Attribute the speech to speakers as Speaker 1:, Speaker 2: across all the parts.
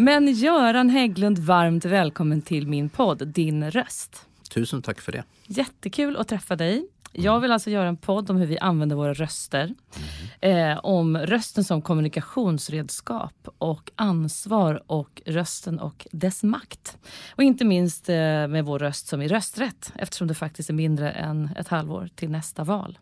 Speaker 1: Men Göran Hägglund, varmt välkommen till min podd Din röst.
Speaker 2: Tusen tack för det.
Speaker 1: Jättekul att träffa dig. Jag vill alltså göra en podd om hur vi använder våra röster. Eh, om rösten som kommunikationsredskap och ansvar och rösten och dess makt. Och inte minst eh, med vår röst som i rösträtt eftersom det faktiskt är mindre än ett halvår till nästa val.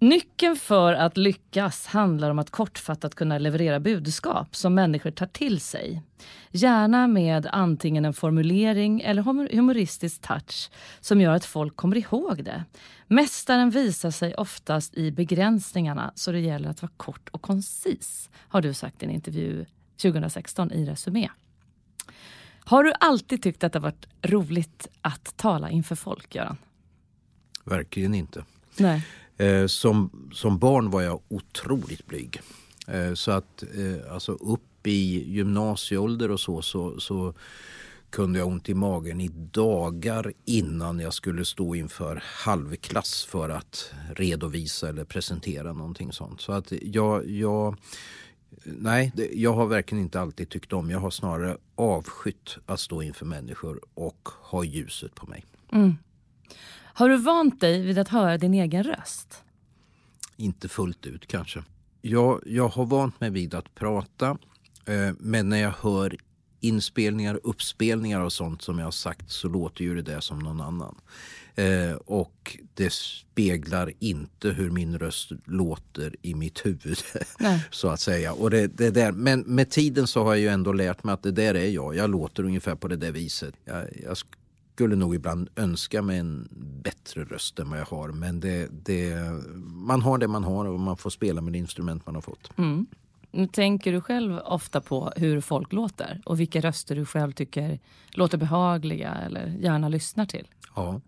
Speaker 1: Nyckeln för att lyckas handlar om att kortfattat kunna leverera budskap som människor tar till sig. Gärna med antingen en formulering eller humoristisk touch som gör att folk kommer ihåg det. Mästaren visar sig oftast i begränsningarna så det gäller att vara kort och koncis, har du sagt i en intervju 2016 i Resumé. Har du alltid tyckt att det varit roligt att tala inför folk, Göran?
Speaker 2: Verkligen inte.
Speaker 1: Nej.
Speaker 2: Eh, som, som barn var jag otroligt blyg. Eh, så att eh, alltså upp i gymnasieålder och så, så, så kunde jag ha ont i magen i dagar innan jag skulle stå inför halvklass för att redovisa eller presentera någonting sånt. Så att jag, jag Nej, det, jag har verkligen inte alltid tyckt om. Jag har snarare avskytt att stå inför människor och ha ljuset på mig.
Speaker 1: Mm. Har du vant dig vid att höra din egen röst?
Speaker 2: Inte fullt ut kanske. Jag, jag har vant mig vid att prata eh, men när jag hör inspelningar, uppspelningar och sånt som jag har sagt så låter ju det där som någon annan. Eh, och det speglar inte hur min röst låter i mitt huvud. så att säga. Och det, det där. Men med tiden så har jag ju ändå lärt mig att det där är jag. Jag låter ungefär på det där viset. Jag, jag skulle nog ibland önska mig en bättre röst än vad jag har. Men det, det, man har det man har och man får spela med det instrument man har fått.
Speaker 1: Mm. Tänker du själv ofta på hur folk låter och vilka röster du själv tycker låter behagliga eller gärna lyssnar till?
Speaker 2: Ja.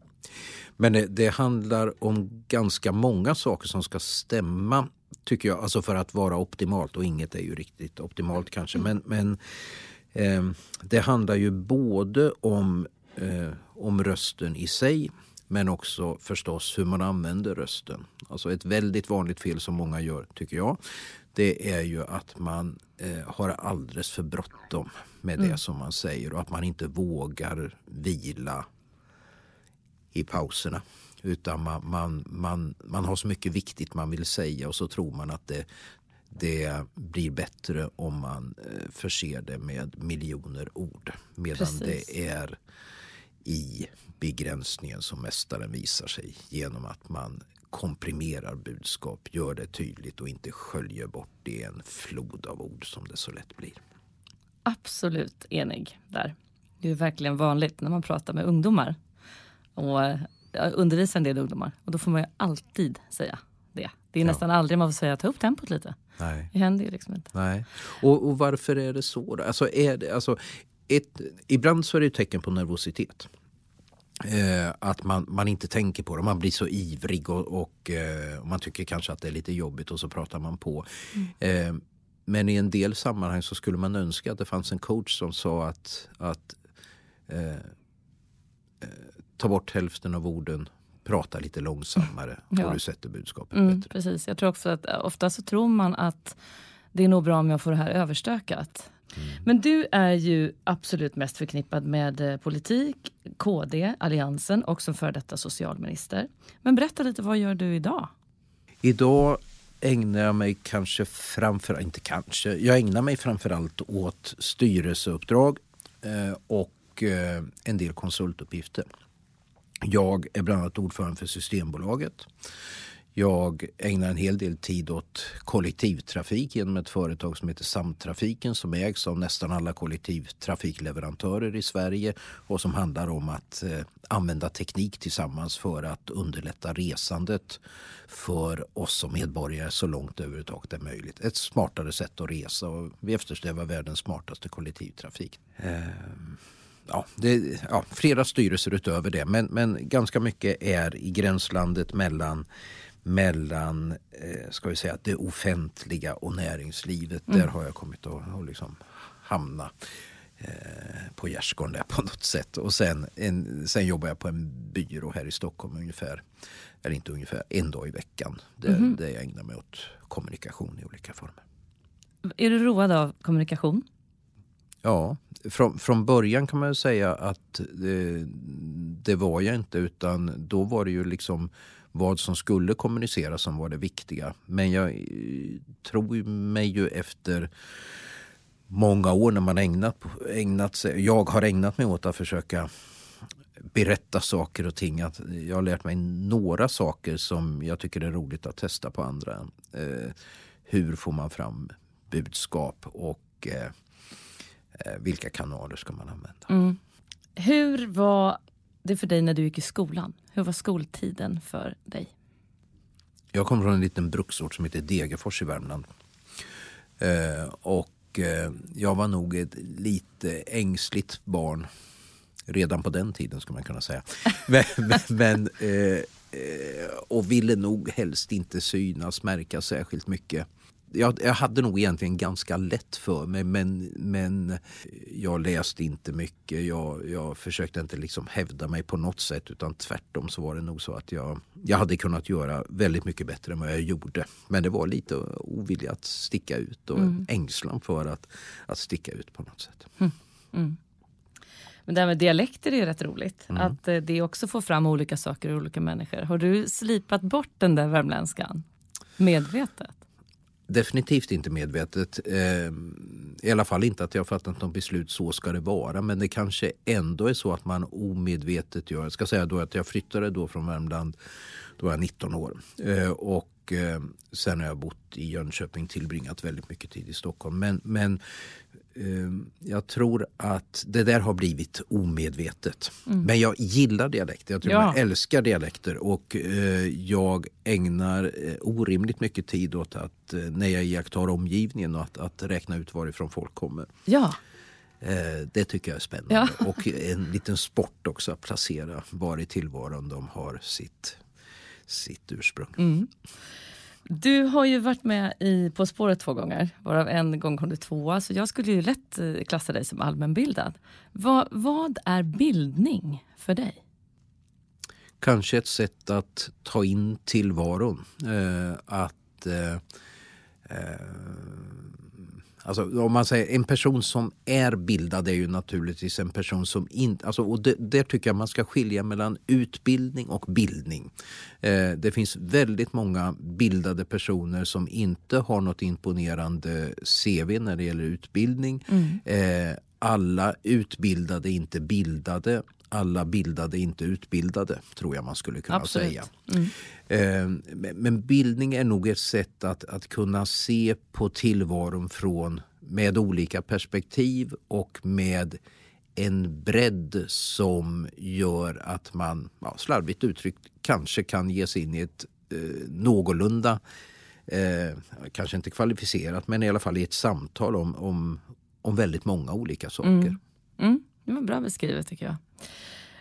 Speaker 2: Men det, det handlar om ganska många saker som ska stämma tycker jag, alltså för att vara optimalt och inget är ju riktigt optimalt kanske. Men, men eh, det handlar ju både om eh, om rösten i sig men också förstås hur man använder rösten. Alltså ett väldigt vanligt fel som många gör, tycker jag, det är ju att man eh, har alldeles för bråttom med mm. det som man säger och att man inte vågar vila i pauserna. Utan man, man, man, man har så mycket viktigt man vill säga och så tror man att det, det blir bättre om man eh, förser det med miljoner ord. Medan Precis. det är i begränsningen som mästaren visar sig genom att man komprimerar budskap, gör det tydligt och inte sköljer bort i en flod av ord som det så lätt blir.
Speaker 1: Absolut enig där. Det är verkligen vanligt när man pratar med ungdomar och undervisar en del ungdomar och då får man ju alltid säga det. Det är ja. nästan aldrig man får säga ta upp tempot lite.
Speaker 2: Nej.
Speaker 1: Det händer ju liksom inte.
Speaker 2: Nej. Och, och varför är det så? Då? Alltså är det, alltså, ett, ibland så är det ett tecken på nervositet. Eh, att man, man inte tänker på det. Man blir så ivrig och, och eh, man tycker kanske att det är lite jobbigt och så pratar man på. Mm. Eh, men i en del sammanhang så skulle man önska att det fanns en coach som sa att, att eh, eh, ta bort hälften av orden, prata lite långsammare ja. och du sätter budskapet
Speaker 1: mm,
Speaker 2: bättre.
Speaker 1: Precis, jag tror också att ofta så tror man att det är nog bra om jag får det här överstökat. Mm. Men du är ju absolut mest förknippad med eh, politik, KD, Alliansen och som före detta socialminister. Men berätta lite, vad gör du idag?
Speaker 2: Idag ägnar jag mig kanske framför inte kanske, jag ägnar mig framförallt åt styrelseuppdrag eh, och eh, en del konsultuppgifter. Jag är bland annat ordförande för Systembolaget. Jag ägnar en hel del tid åt kollektivtrafik genom ett företag som heter Samtrafiken som ägs av nästan alla kollektivtrafikleverantörer i Sverige och som handlar om att eh, använda teknik tillsammans för att underlätta resandet för oss som medborgare så långt överhuvudtaget är möjligt. Ett smartare sätt att resa och vi eftersträvar världens smartaste kollektivtrafik. Eh, ja, det, ja, flera styrelser utöver det men, men ganska mycket är i gränslandet mellan mellan eh, ska vi säga, det offentliga och näringslivet. Mm. Där har jag kommit att, att liksom hamna eh, på gärdsgården där på något sätt. Och sen, en, sen jobbar jag på en byrå här i Stockholm ungefär, eller inte ungefär, en dag i veckan. Där, mm. där jag ägnar mig åt kommunikation i olika former.
Speaker 1: Är du road av kommunikation?
Speaker 2: Ja, från, från början kan man säga att det, det var jag inte utan då var det ju liksom vad som skulle kommuniceras som var det viktiga. Men jag eh, tror mig ju efter många år när man ägnat, ägnat sig, jag har ägnat mig åt att försöka berätta saker och ting. Att jag har lärt mig några saker som jag tycker är roligt att testa på andra. Eh, hur får man fram budskap och eh, eh vilka kanaler ska man använda? Mm.
Speaker 1: Hur var det för dig när du gick i skolan? Hur var skoltiden för dig?
Speaker 2: Jag kommer från en liten bruksort som heter Degerfors i Värmland. Eh, och eh, jag var nog ett lite ängsligt barn redan på den tiden skulle man kunna säga. men, men eh, eh, och ville nog helst inte synas, märka särskilt mycket jag, jag, hade nog egentligen ganska lätt för mig men, men jag läste inte mycket. Jag, jag försökte inte liksom hävda mig på något sätt utan tvärtom så var det nog så att jag, jag hade kunnat göra väldigt mycket bättre än vad jag gjorde. Men det var lite ovilja att sticka ut och mm. ängslan för att, att sticka ut på något sätt. Mm. Mm.
Speaker 1: Men det här med dialekter är ju rätt roligt. Mm. Att eh, det också får fram olika saker i olika människor. Har du slipat bort den där värmländskan medvetet?
Speaker 2: Definitivt inte medvetet. Eh, I alla fall inte att jag fattat något beslut, så ska det vara. Men det kanske ändå är så att man omedvetet gör. Jag ska säga då att jag flyttade då från Värmland, då var jag 19 år. Eh, och eh, sen har jag bott i Jönköping, tillbringat väldigt mycket tid i Stockholm. Men, men jag tror att det där har blivit omedvetet. Mm. Men jag gillar dialekter. Jag tror ja. jag älskar dialekter och eh, jag ägnar eh, orimligt mycket tid åt att eh, när jag iakttar omgivningen och att, att räkna ut varifrån folk kommer.
Speaker 1: Ja.
Speaker 2: Det tycker jag är spännande. Ja. Och en liten sport också att placera var i tillvaron de har sitt, sitt ursprung. Mm.
Speaker 1: Du har ju varit med i På spåret två gånger, varav en gång kom du tvåa. Så jag skulle ju lätt eh, klassa dig som allmänbildad. Vad, vad är bildning för dig?
Speaker 2: Kanske ett sätt att ta in tillvaron. Eh, att eh, eh Alltså, om man säger en person som är bildad är ju naturligtvis en person som inte... Alltså, och det, där tycker jag man ska skilja mellan utbildning och bildning. Eh, det finns väldigt många bildade personer som inte har något imponerande CV när det gäller utbildning. Mm. Eh, alla utbildade är inte bildade alla bildade inte utbildade, tror jag man skulle kunna Absolut. säga. Mm. Ehm, men bildning är nog ett sätt att, att kunna se på tillvaron från, med olika perspektiv och med en bredd som gör att man, ja, slarvigt uttryckt, kanske kan ge sig in i ett eh, någorlunda, eh, kanske inte kvalificerat, men i alla fall i ett samtal om, om, om väldigt många olika saker. Mm.
Speaker 1: Mm. Det var bra beskrivet tycker jag.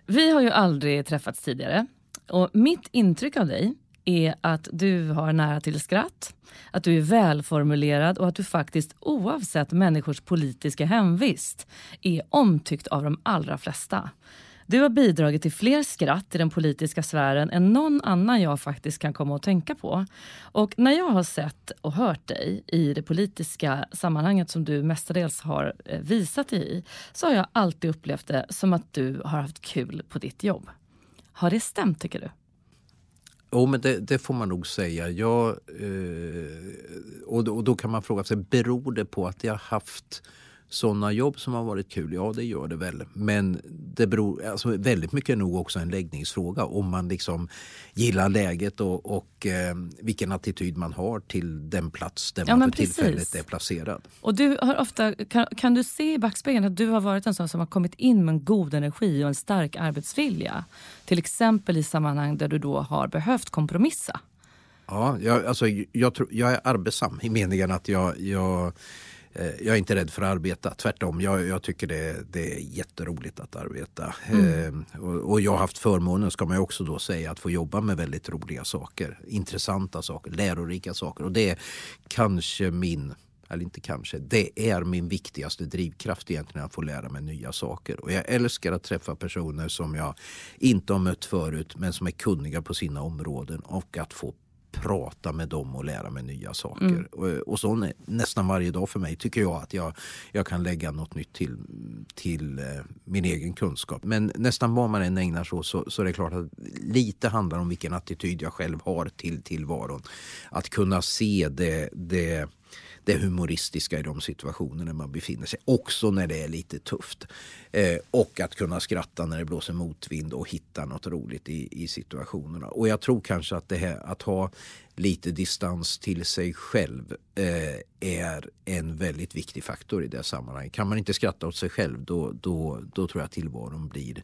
Speaker 1: Vi har ju aldrig träffats tidigare. Och mitt intryck av dig är att du har nära till skratt, att du är välformulerad och att du faktiskt oavsett människors politiska hemvist är omtyckt av de allra flesta. Du har bidragit till fler skratt i den politiska sfären än någon annan jag faktiskt kan komma att tänka på. Och när jag har sett och hört dig i det politiska sammanhanget som du mestadels har eh, visat dig i, så har jag alltid upplevt det som att du har haft kul på ditt jobb. Har det stämt tycker du?
Speaker 2: Jo, men det, det, får man nog säga. Jag, eh, och, då, och, då, kan man fråga sig, beror det på att jag haft sådana jobb som har varit kul, ja det gör det väl. Men det beror, alltså, väldigt mycket är nog också en läggningsfråga. Om man liksom gillar läget och, och eh, vilken attityd man har till den plats där
Speaker 1: Ja,
Speaker 2: man för
Speaker 1: precis.
Speaker 2: tillfället är placerad.
Speaker 1: Och du har ofta, kan, kan du se i backspegeln att du har varit en sån som har kommit in med en god energi och en stark arbetsvilja? Till exempel i sammanhang där du då har behövt kompromissa.
Speaker 2: Ja, jag, alltså, jag, tror, jag är arbetsam i meningen att jag, jag, jag är inte rädd för att arbeta. Tvärtom, jag, jag tycker det, det är jätteroligt att arbeta. Eh, och, och jag har haft förmånen, ska man också då säga, att få jobba med väldigt roliga saker. Intressanta saker, lärorika saker. Och det är kanske min eller inte kanske, det är min viktigaste drivkraft egentligen att få lära mig nya saker. Och jag älskar att träffa personer som jag inte har mött förut men som är kunniga på sina områden och att få prata med dem och lära mig nya saker. Och, och så nä, nästan varje dag för mig tycker jag att jag, jag kan lägga något nytt till, till eh, min egen kunskap. Men nästan vad man än ägnar sig åt så, så är det klart att lite handlar om vilken attityd jag själv har till tillvaron. Att kunna se det, det det humoristiska i de situationer man befinner sig. Också när det är lite tufft. Eh, och att kunna skratta när det blåser motvind och hitta något roligt i, i situationerna. Och jag tror kanske att det här att ha lite distans till sig själv eh, är en väldigt viktig faktor i det sammanhanget. Kan man inte skratta åt sig själv då, då, då tror jag tillvaron blir,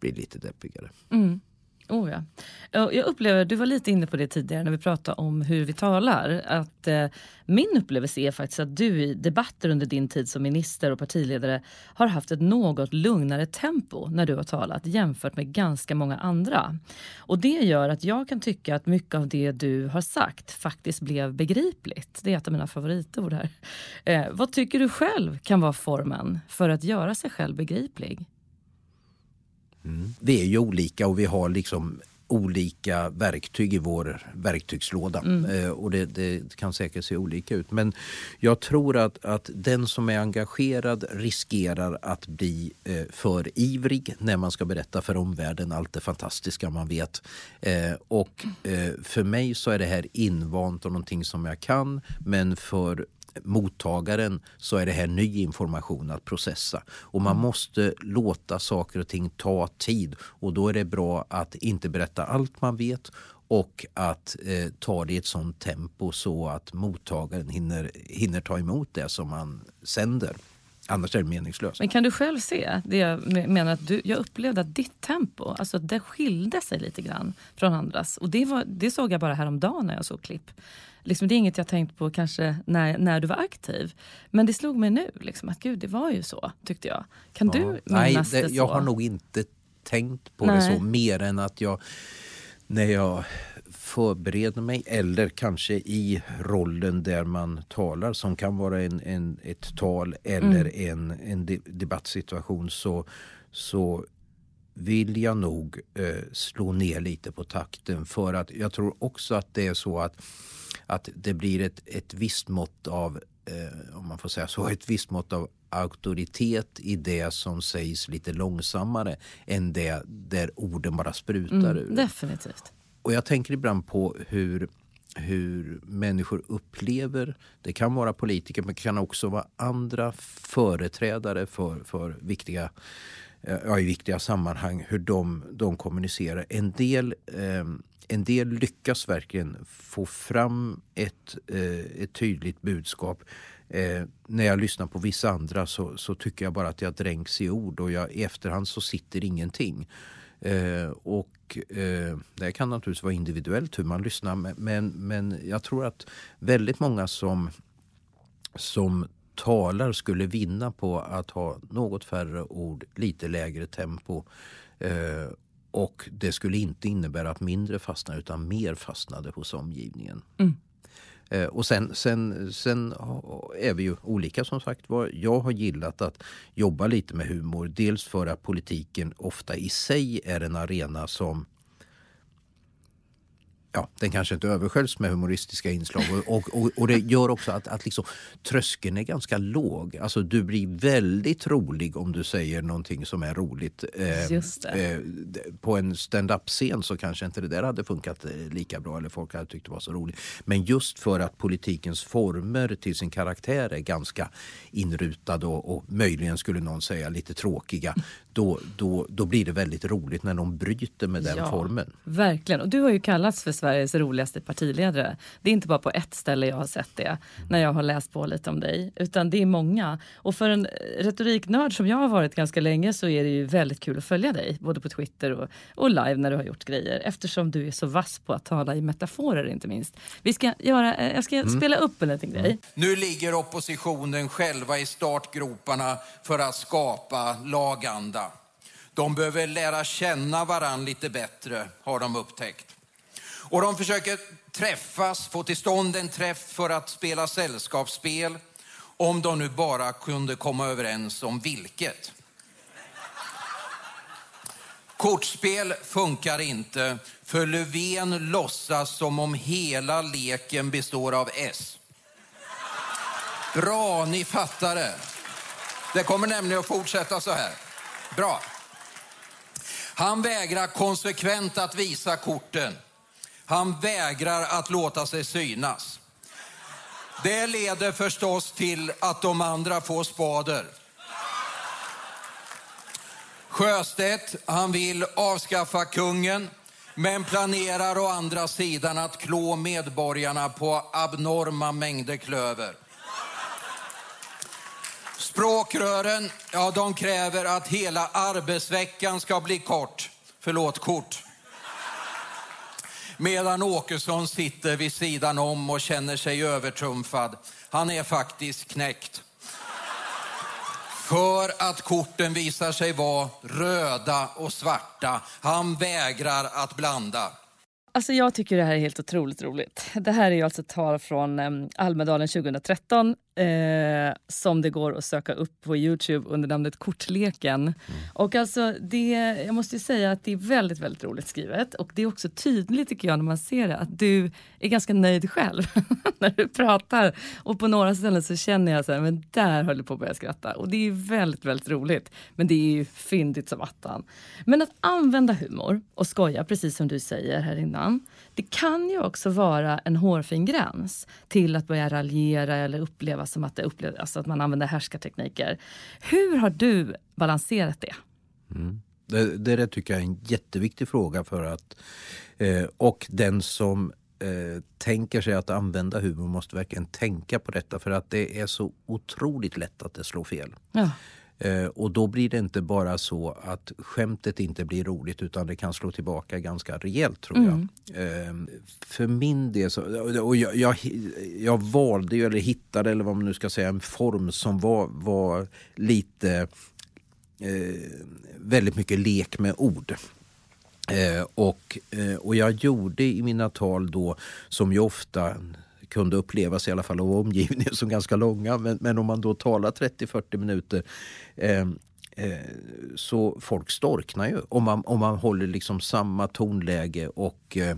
Speaker 2: blir lite deppigare.
Speaker 1: Mm. Oh ja. Jag upplever, du var lite inne på det tidigare när vi pratade om hur vi talar. Att eh, Min upplevelse är faktiskt att du i debatter under din tid som minister och partiledare har haft ett något lugnare tempo när du har talat jämfört med ganska många andra. Och Det gör att jag kan tycka att mycket av det du har sagt faktiskt blev begripligt. Det är ett av mina favoritord här. Eh, vad tycker du själv kan vara formen för att göra sig själv begriplig?
Speaker 2: Vi är ju olika och vi har liksom olika verktyg i vår verktygslåda. Eh, och det, det kan säkert se olika ut. Men jag tror att, att den som är engagerad riskerar att bli eh, för ivrig när man ska berätta för omvärlden allt det fantastiska man vet. Eh, och eh, för mig så är det här invant och någonting som jag kan. Men för mottagaren så är det här ny information att processa. Och man måste låta saker och ting ta tid. Och då är det bra att inte berätta allt man vet och att eh, ta det i ett sånt tempo så att mottagaren hinner, hinner ta emot det som man sänder. Annars är det meningslöst.
Speaker 1: Men kan du själv se det jag me- menar att du, jag upplevde att ditt tempo, alltså det skilde sig lite grann från andras. Och det, var, det såg jag bara häromdagen när jag såg klipp. Liksom, det är inget jag tänkt på kanske när, när du var aktiv. Men det slog mig nu, liksom, att gud det var ju så tyckte jag. Kan du minnas
Speaker 2: Nej,
Speaker 1: det,
Speaker 2: det,
Speaker 1: så?
Speaker 2: jag har nog inte tänkt på det
Speaker 1: Nej.
Speaker 2: så mer än att jag när jag förbereder mig eller kanske i rollen där man talar som kan vara en, en, ett tal eller en, en de, debattsituation så, så vill jag nog eh, slå ner lite på takten för att jag tror också att det är så att, att det blir ett, ett visst mått av eh, om man får säga så, ett visst mått av auktoritet i det som sägs lite långsammare än det där orden bara sprutar ur.
Speaker 1: Mm, definitivt.
Speaker 2: Och jag tänker ibland på hur, hur människor upplever, det kan vara politiker men det kan också vara andra företrädare för, för viktiga, eh, ja, i viktiga sammanhang, hur de, de kommunicerar. En del, eh, en del lyckas verkligen få fram ett, eh, ett tydligt budskap. Eh, när jag lyssnar på vissa andra så, så tycker jag bara att jag dränks i ord och jag, i efterhand så sitter ingenting. Eh, och eh, Det kan naturligtvis vara individuellt hur man lyssnar men, men jag tror att väldigt många som, som talar skulle vinna på att ha något färre ord, lite lägre tempo. Eh, och det skulle inte innebära att mindre fastnar utan mer fastnade hos omgivningen. Eh, och sen, sen, sen är vi ju olika som sagt var. Jag har gillat att jobba lite med humor. Dels för att politiken ofta i sig är en arena som ja, den kanske inte översköljs med humoristiska inslag. Och, och, och, det gör också att, att liksom, tröskeln är ganska låg. Alltså, du blir väldigt rolig om du säger någonting som är roligt.
Speaker 1: Eh, eh,
Speaker 2: på en stand-up-scen så kanske inte det där hade funkat eh, lika bra eller folk hade tyckt det var så roligt. Men just för att politikens former till sin karaktär är ganska inrutade och, och möjligen skulle någon säga lite tråkiga då, då, då blir det väldigt roligt när de bryter med den
Speaker 1: ja,
Speaker 2: formen.
Speaker 1: Verkligen. Och du har ju kallats för Sveriges roligaste partiledare. Det är inte bara på ett ställe jag har sett det när jag har läst på lite om dig, utan det är många. Och för en retoriknörd som jag har varit ganska länge så är det ju väldigt kul att följa dig, både på Twitter och, och live när du har gjort grejer, eftersom du är så vass på att tala i metaforer inte minst. Vi ska göra, eh, jag ska mm. spela upp en liten grej. Mm.
Speaker 3: Nu ligger oppositionen själva i startgroparna för att skapa laganda. De behöver lära känna varann lite bättre, har de upptäckt. Och de försöker träffas, få till stånd en träff för att spela sällskapsspel, om de nu bara kunde komma överens om vilket. Kortspel funkar inte, för Löfven låtsas som om hela leken består av S. Bra, ni fattar det. Det kommer nämligen att fortsätta så här. Bra. Han vägrar konsekvent att visa korten. Han vägrar att låta sig synas. Det leder förstås till att de andra får spader. Sjöstedt, han vill avskaffa kungen men planerar å andra sidan att klå medborgarna på abnorma mängder klöver. Språkrören, ja de kräver att hela arbetsveckan ska bli kort. Förlåt, kort. Medan Åkesson sitter vid sidan om och känner sig övertrumfad. Han är faktiskt knäckt. För att korten visar sig vara röda och svarta. Han vägrar att blanda.
Speaker 1: Alltså jag tycker det här är helt otroligt roligt. Det här är ju alltså tal från ehm, Almedalen 2013 eh, som det går att söka upp på Youtube under namnet Kortleken. Mm. Och alltså det, jag måste säga att det är väldigt, väldigt roligt skrivet och det är också tydligt tycker jag när man ser det att du är ganska nöjd själv när du pratar. Och på några ställen så känner jag så här, men där höll jag på att börja skratta. Och det är väldigt, väldigt roligt. Men det är ju fyndigt som attan. Men att använda humor och skoja, precis som du säger här innan, det kan ju också vara en hårfin gräns till att börja raljera eller uppleva som att, det upplevs, alltså att man använder härskartekniker. Hur har du balanserat det?
Speaker 2: Mm. Det, det tycker jag är en jätteviktig fråga för att eh, och den som eh, tänker sig att använda humor måste verkligen tänka på detta för att det är så otroligt lätt att det slår fel.
Speaker 1: Ja.
Speaker 2: Eh, och då blir det inte bara så att skämtet inte blir roligt utan det kan slå tillbaka ganska rejält tror jag. Mm. Eh, för min del så, och jag, jag, jag, valde eller hittade eller vad man nu ska säga en form som var, var lite eh, väldigt mycket lek med ord. Eh, och, eh, och jag gjorde i mina tal då, som ju ofta kunde upplevas i alla fall av omgivningen som ganska långa. Men, men om man då talar 30-40 minuter eh, eh, så folk storknar ju om man, om man håller liksom samma tonläge och eh,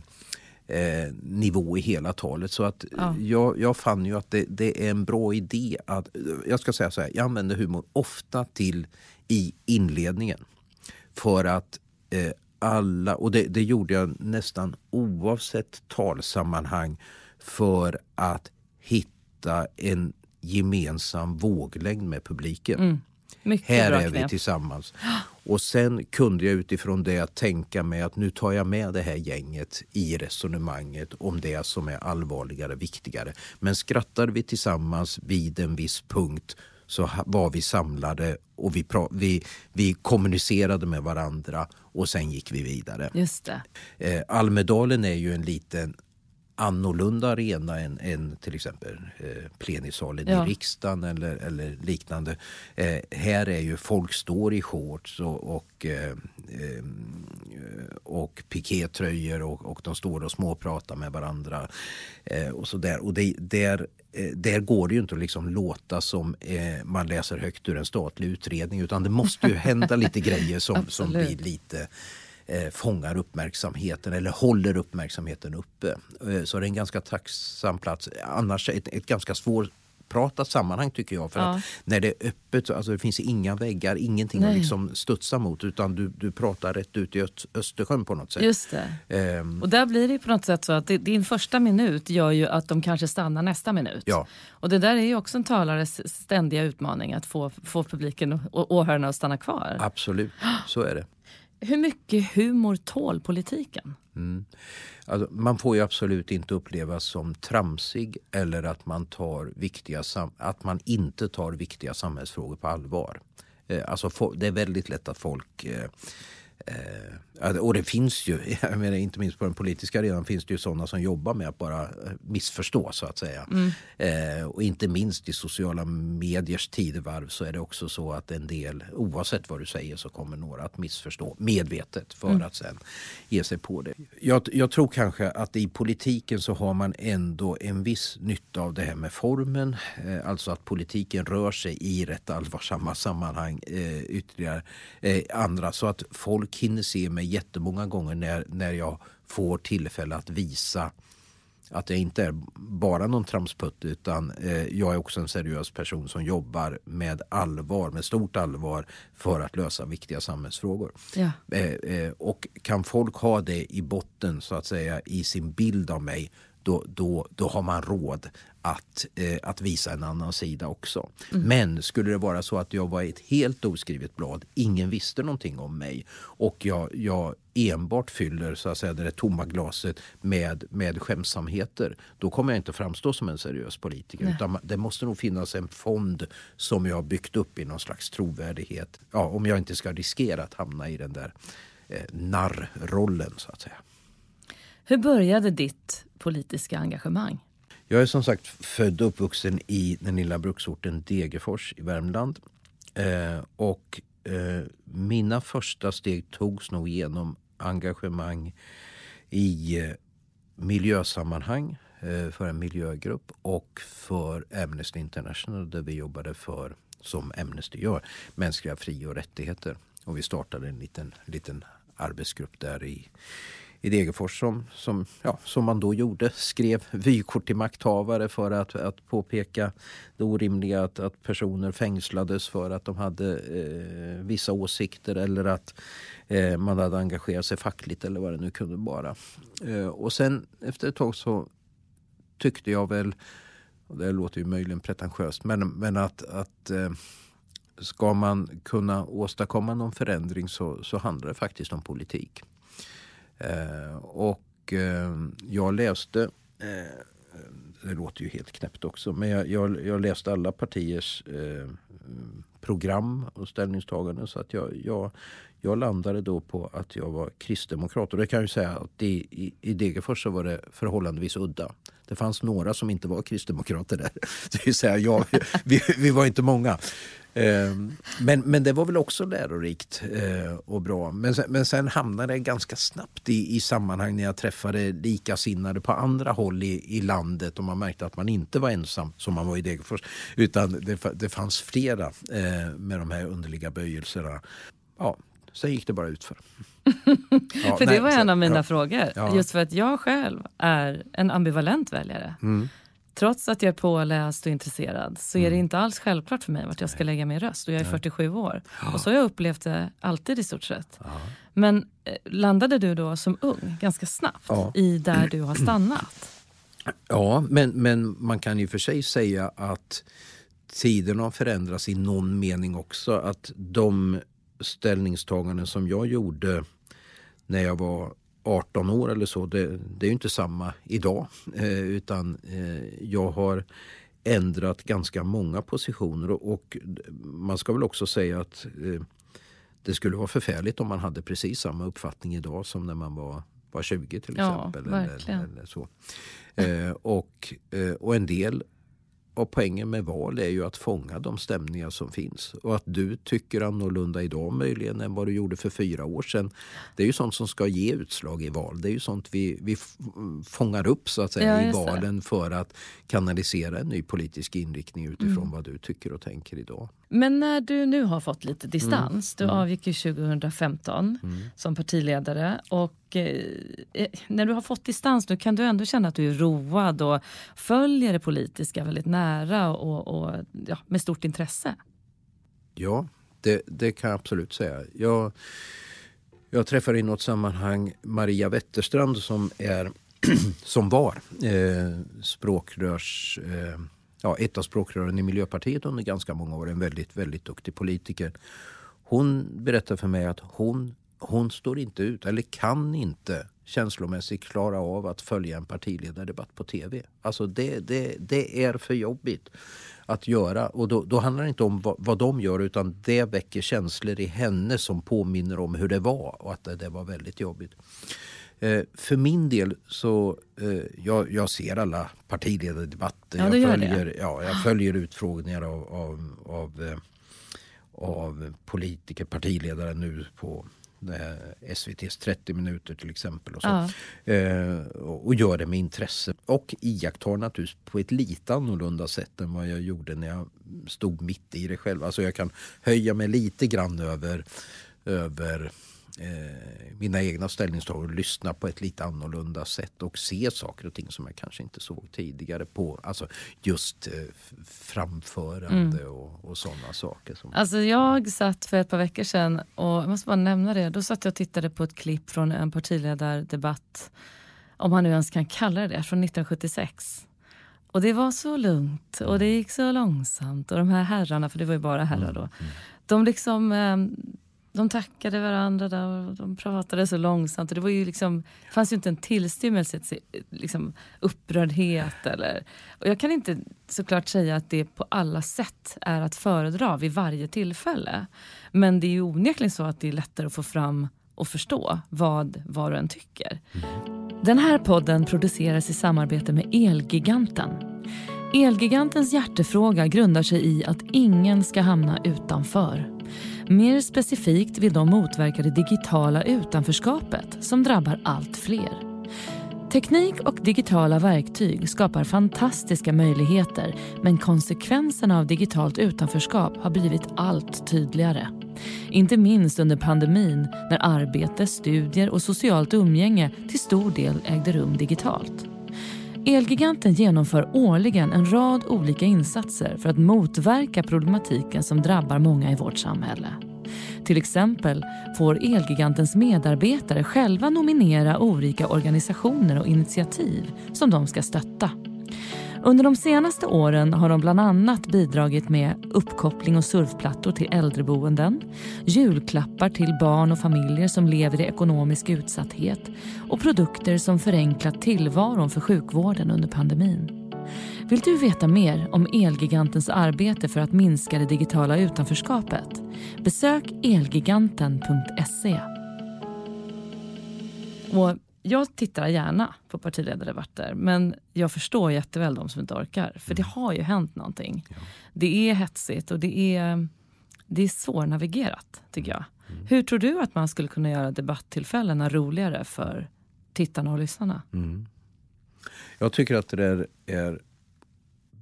Speaker 2: eh nivå i hela talet. Så att ja. jag, jag fann ju att det, det, är en bra idé att, jag ska säga så här, jag använder humor ofta till i inledningen. För att eh, alla, och det, det, gjorde jag nästan oavsett talsammanhang för att hitta en gemensam våglängd med publiken. Mm. Här är vi tillsammans. Och sen kunde jag utifrån det tänka mig att nu tar jag med det här gänget i resonemanget om det som är allvarligare, viktigare. Men skrattar vi tillsammans vid en viss punkt så var vi samlade och vi, vi, vi kommunicerade med varandra och sen gick vi vidare.
Speaker 1: Just det.
Speaker 2: Eh, Almedalen är ju en liten annorlunda arena än, än till exempel eh, plenisalen ja. i riksdagen eller, eller liknande. Eh, här är ju folk står i shorts och, och, eh, eh och pikétröjor och, och de står och småpratar med varandra. Eh, och så där. Och det, där, eh, där går det ju inte att liksom låta som eh, man läser högt ur en statlig utredning utan det måste ju hända lite grejer som, som blir lite eh, fångar uppmärksamheten eller håller uppmärksamheten uppe. Eh, så det är en ganska tacksam plats. Annars ett, ett ganska svårt pratat sammanhang tycker jag. För ja. att när det är öppet, alltså det finns inga väggar, ingenting Nej. att liksom studsa mot utan du, du pratar rätt ut i Östersjön på något sätt.
Speaker 1: Just det. Um, och där blir det på något sätt så att din första minut gör ju att de kanske stannar nästa minut.
Speaker 2: Ja.
Speaker 1: Och det där är ju också en talares ständiga utmaning att få, få publiken och åhörarna att stanna kvar.
Speaker 2: Absolut, så är det.
Speaker 1: Hur mycket humor tål politiken?
Speaker 2: Mm. Alltså, man får ju absolut inte upplevas som tramsig eller att man, tar viktiga, att man inte tar viktiga samhällsfrågor på allvar. Eh, alltså, det är väldigt lätt att folk eh, Eh, och det finns ju, jag menar, inte minst på den politiska arenan finns det ju sådana som jobbar med att bara eh, missförstå så att säga. Mm. Eh, och inte minst i sociala mediers tidevarv så är det också så att en del, oavsett vad du säger så kommer några att missförstå medvetet för mm. att sen ge sig på det. Jag, jag, tror kanske att i politiken så har man ändå en viss nytta av det här med formen. Eh, alltså att politiken rör sig i rätt allvarsamma sammanhang eh, ytterligare eh, andra så att folk hinner se mig jättemånga gånger när, när jag får tillfälle att visa att jag inte är bara någon tramsputt utan eh, jag är också en seriös person som jobbar med allvar, med stort allvar för att lösa viktiga samhällsfrågor.
Speaker 1: Ja.
Speaker 2: Eh, eh, och kan folk ha det i botten så att säga i sin bild av mig då, då, då har man råd att, eh, att visa en annan sida också. Mm. Men skulle det vara så att jag var ett helt oskrivet blad, ingen visste någonting om mig och jag, jag enbart fyller så att säga, det tomma glaset med, med skämsamheter, då kommer jag inte framstå som en seriös politiker. Nej. Utan det måste nog finnas en fond som jag har byggt upp i någon slags trovärdighet. Ja, om jag inte ska riskera att hamna i den där eh, narrrollen så att säga.
Speaker 1: Hur började ditt politiska engagemang?
Speaker 2: Jag är som sagt född och uppvuxen i den lilla bruksorten Degerfors i Värmland. Eh, och eh, mina första steg togs nog genom engagemang i eh, miljösammanhang eh, för en miljögrupp och för Amnesty International där vi jobbade för, som Amnesty gör, mänskliga fri och rättigheter. Och vi startade en liten, liten arbetsgrupp där i i Degerfors som, som, ja, som man då gjorde. Skrev vykort till makthavare för att, att påpeka det orimliga att, att personer fängslades för att de hade eh, vissa åsikter eller att eh, man hade engagerat sig fackligt eller vad det nu kunde vara. Eh, och sen efter ett tag så tyckte jag väl, och det låter ju möjligen pretentiöst, men, men att, att eh, ska man kunna åstadkomma någon förändring så, så handlar det faktiskt om politik. Eh, och eh, jag läste, eh, det låter ju helt knäppt också, men jag, jag, jag läste alla partiers eh, program och ställningstaganden. Så att jag, jag, jag landade då på att jag var kristdemokrat. Och det kan jag ju säga att det, i, i Degerfors så var det förhållandevis udda. Det fanns några som inte var kristdemokrater där. Det vill säga, jag, vi, vi var inte många. Ehm, men, men det var väl också lärorikt eh, och bra. Men sen, men sen hamnade det ganska snabbt i, i sammanhang när jag träffade likasinnade på andra håll i, i landet och man märkte att man inte var ensam som man var i Degerfors. Utan det, det fanns flera eh, med de här underliga böjelserna. Ja, sen gick det bara utför.
Speaker 1: ja, för det var en av mina ja, frågor. Ja. Just för att jag själv är en ambivalent väljare. Mm. Trots att jag är påläst och intresserad så är det mm. inte alls självklart för mig vart jag ska lägga min röst. Och jag är 47 år. Och så har jag upplevt det alltid i stort sett. Men eh, landade du då som ung ganska snabbt ja. i där du har stannat?
Speaker 2: Ja, men, men man kan ju för sig säga att tiden har förändrats i någon mening också. Att de ställningstaganden som jag gjorde när jag var 18 år eller så, det, det är ju inte samma idag. Eh, utan eh, jag har ändrat ganska många positioner och, och, man ska väl också säga att eh, det skulle vara förfärligt om man hade precis samma uppfattning idag som när man var, var 20 till exempel.
Speaker 1: Ja.
Speaker 2: Eller, eller så. Eh, och, eh, och en del och poängen med val är ju att fånga de stämningar som finns. Och att du tycker annorlunda idag möjligen än vad du gjorde för fyra år sedan. Det är ju sånt som ska ge utslag i val. Det är ju sånt vi, vi fångar upp så att säga ja, i valen för att kanalisera en ny politisk inriktning utifrån mm. vad du tycker och tänker idag.
Speaker 1: Men när du nu har fått lite distans, mm. du mm. avgick ju 2015 mm. som partiledare och eh, eh, när du har fått distans nu kan du ändå känna att du är road och följer det politiska väldigt nära och, och ja, med stort intresse?
Speaker 2: Ja, det, det kan jag absolut säga. Jag, jag träffade i något sammanhang Maria Wetterstrand som, är, som var eh, språkrörs... Eh, ja, ett av språkrören i Miljöpartiet under ganska många år. En väldigt, väldigt duktig politiker. Hon berättar för mig att hon, hon står inte ut, eller kan inte känslomässigt klara av att följa en partiledardebatt på tv. Alltså det, det, det är för jobbigt att göra. Och då, då handlar det inte om vad, vad, de gör utan det väcker känslor i henne som påminner om hur det var och att det, det var väldigt jobbigt. Eh, för min del så eh, jag, jag ser alla partiledardebatter.
Speaker 1: Ja,
Speaker 2: jag, följer, ja, jag följer utfrågningar av, av, av, eh, av politiker, partiledare nu på SVTs 30 minuter till exempel. Och, så. Ja. Eh, och gör det med intresse. Och iakttar naturligtvis på ett lite annorlunda sätt än vad jag gjorde när jag stod mitt i det själv. Alltså jag kan höja mig lite grann över, över mina egna ställningstaganden och lyssna på ett lite annorlunda sätt och se saker och ting som jag kanske inte såg tidigare på alltså just eh, framförande mm. och, och sådana saker. Som...
Speaker 1: Alltså jag satt för ett par veckor sedan och jag måste bara nämna det. Då satt jag och tittade på ett klipp från en partiledardebatt om man nu ens kan kalla det det, från 1976. Och det var så lugnt och det gick så långsamt och de här herrarna, för det var ju bara herrar då, mm. mm. de liksom eh, de tackade varandra där och de pratade så långsamt. Och det var ju liksom, fanns ju inte en tillstymmelse till liksom, upprördhet. Eller, och jag kan inte såklart säga att det på alla sätt är att föredra vid varje tillfälle. Men det är ju onekligen så att det är lättare att få fram och förstå vad var och en tycker. Den här podden produceras i samarbete med Elgiganten. Elgigantens hjärtefråga grundar sig i att ingen ska hamna utanför. Mer specifikt vill de motverka det digitala utanförskapet som drabbar allt fler. Teknik och digitala verktyg skapar fantastiska möjligheter men konsekvenserna av digitalt utanförskap har blivit allt tydligare. Inte minst under pandemin när arbete, studier och socialt umgänge till stor del ägde rum digitalt. Elgiganten genomför årligen en rad olika insatser för att motverka problematiken som drabbar många i vårt samhälle. Till exempel får Elgigantens medarbetare själva nominera olika organisationer och initiativ som de ska stötta. Under de senaste åren har de bland annat bidragit med uppkoppling och surfplattor till äldreboenden, julklappar till barn och familjer som lever i ekonomisk utsatthet och produkter som förenklat tillvaron för sjukvården under pandemin. Vill du veta mer om Elgigantens arbete för att minska det digitala utanförskapet? Besök elgiganten.se. Och jag tittar gärna på partiledardebatter men jag förstår jätteväl de som inte orkar. För det mm. har ju hänt någonting. Ja. Det är hetsigt och det är, det är svårnavigerat tycker jag. Mm. Hur tror du att man skulle kunna göra debatttillfällena roligare för tittarna och lyssnarna? Mm.
Speaker 2: Jag tycker att det där är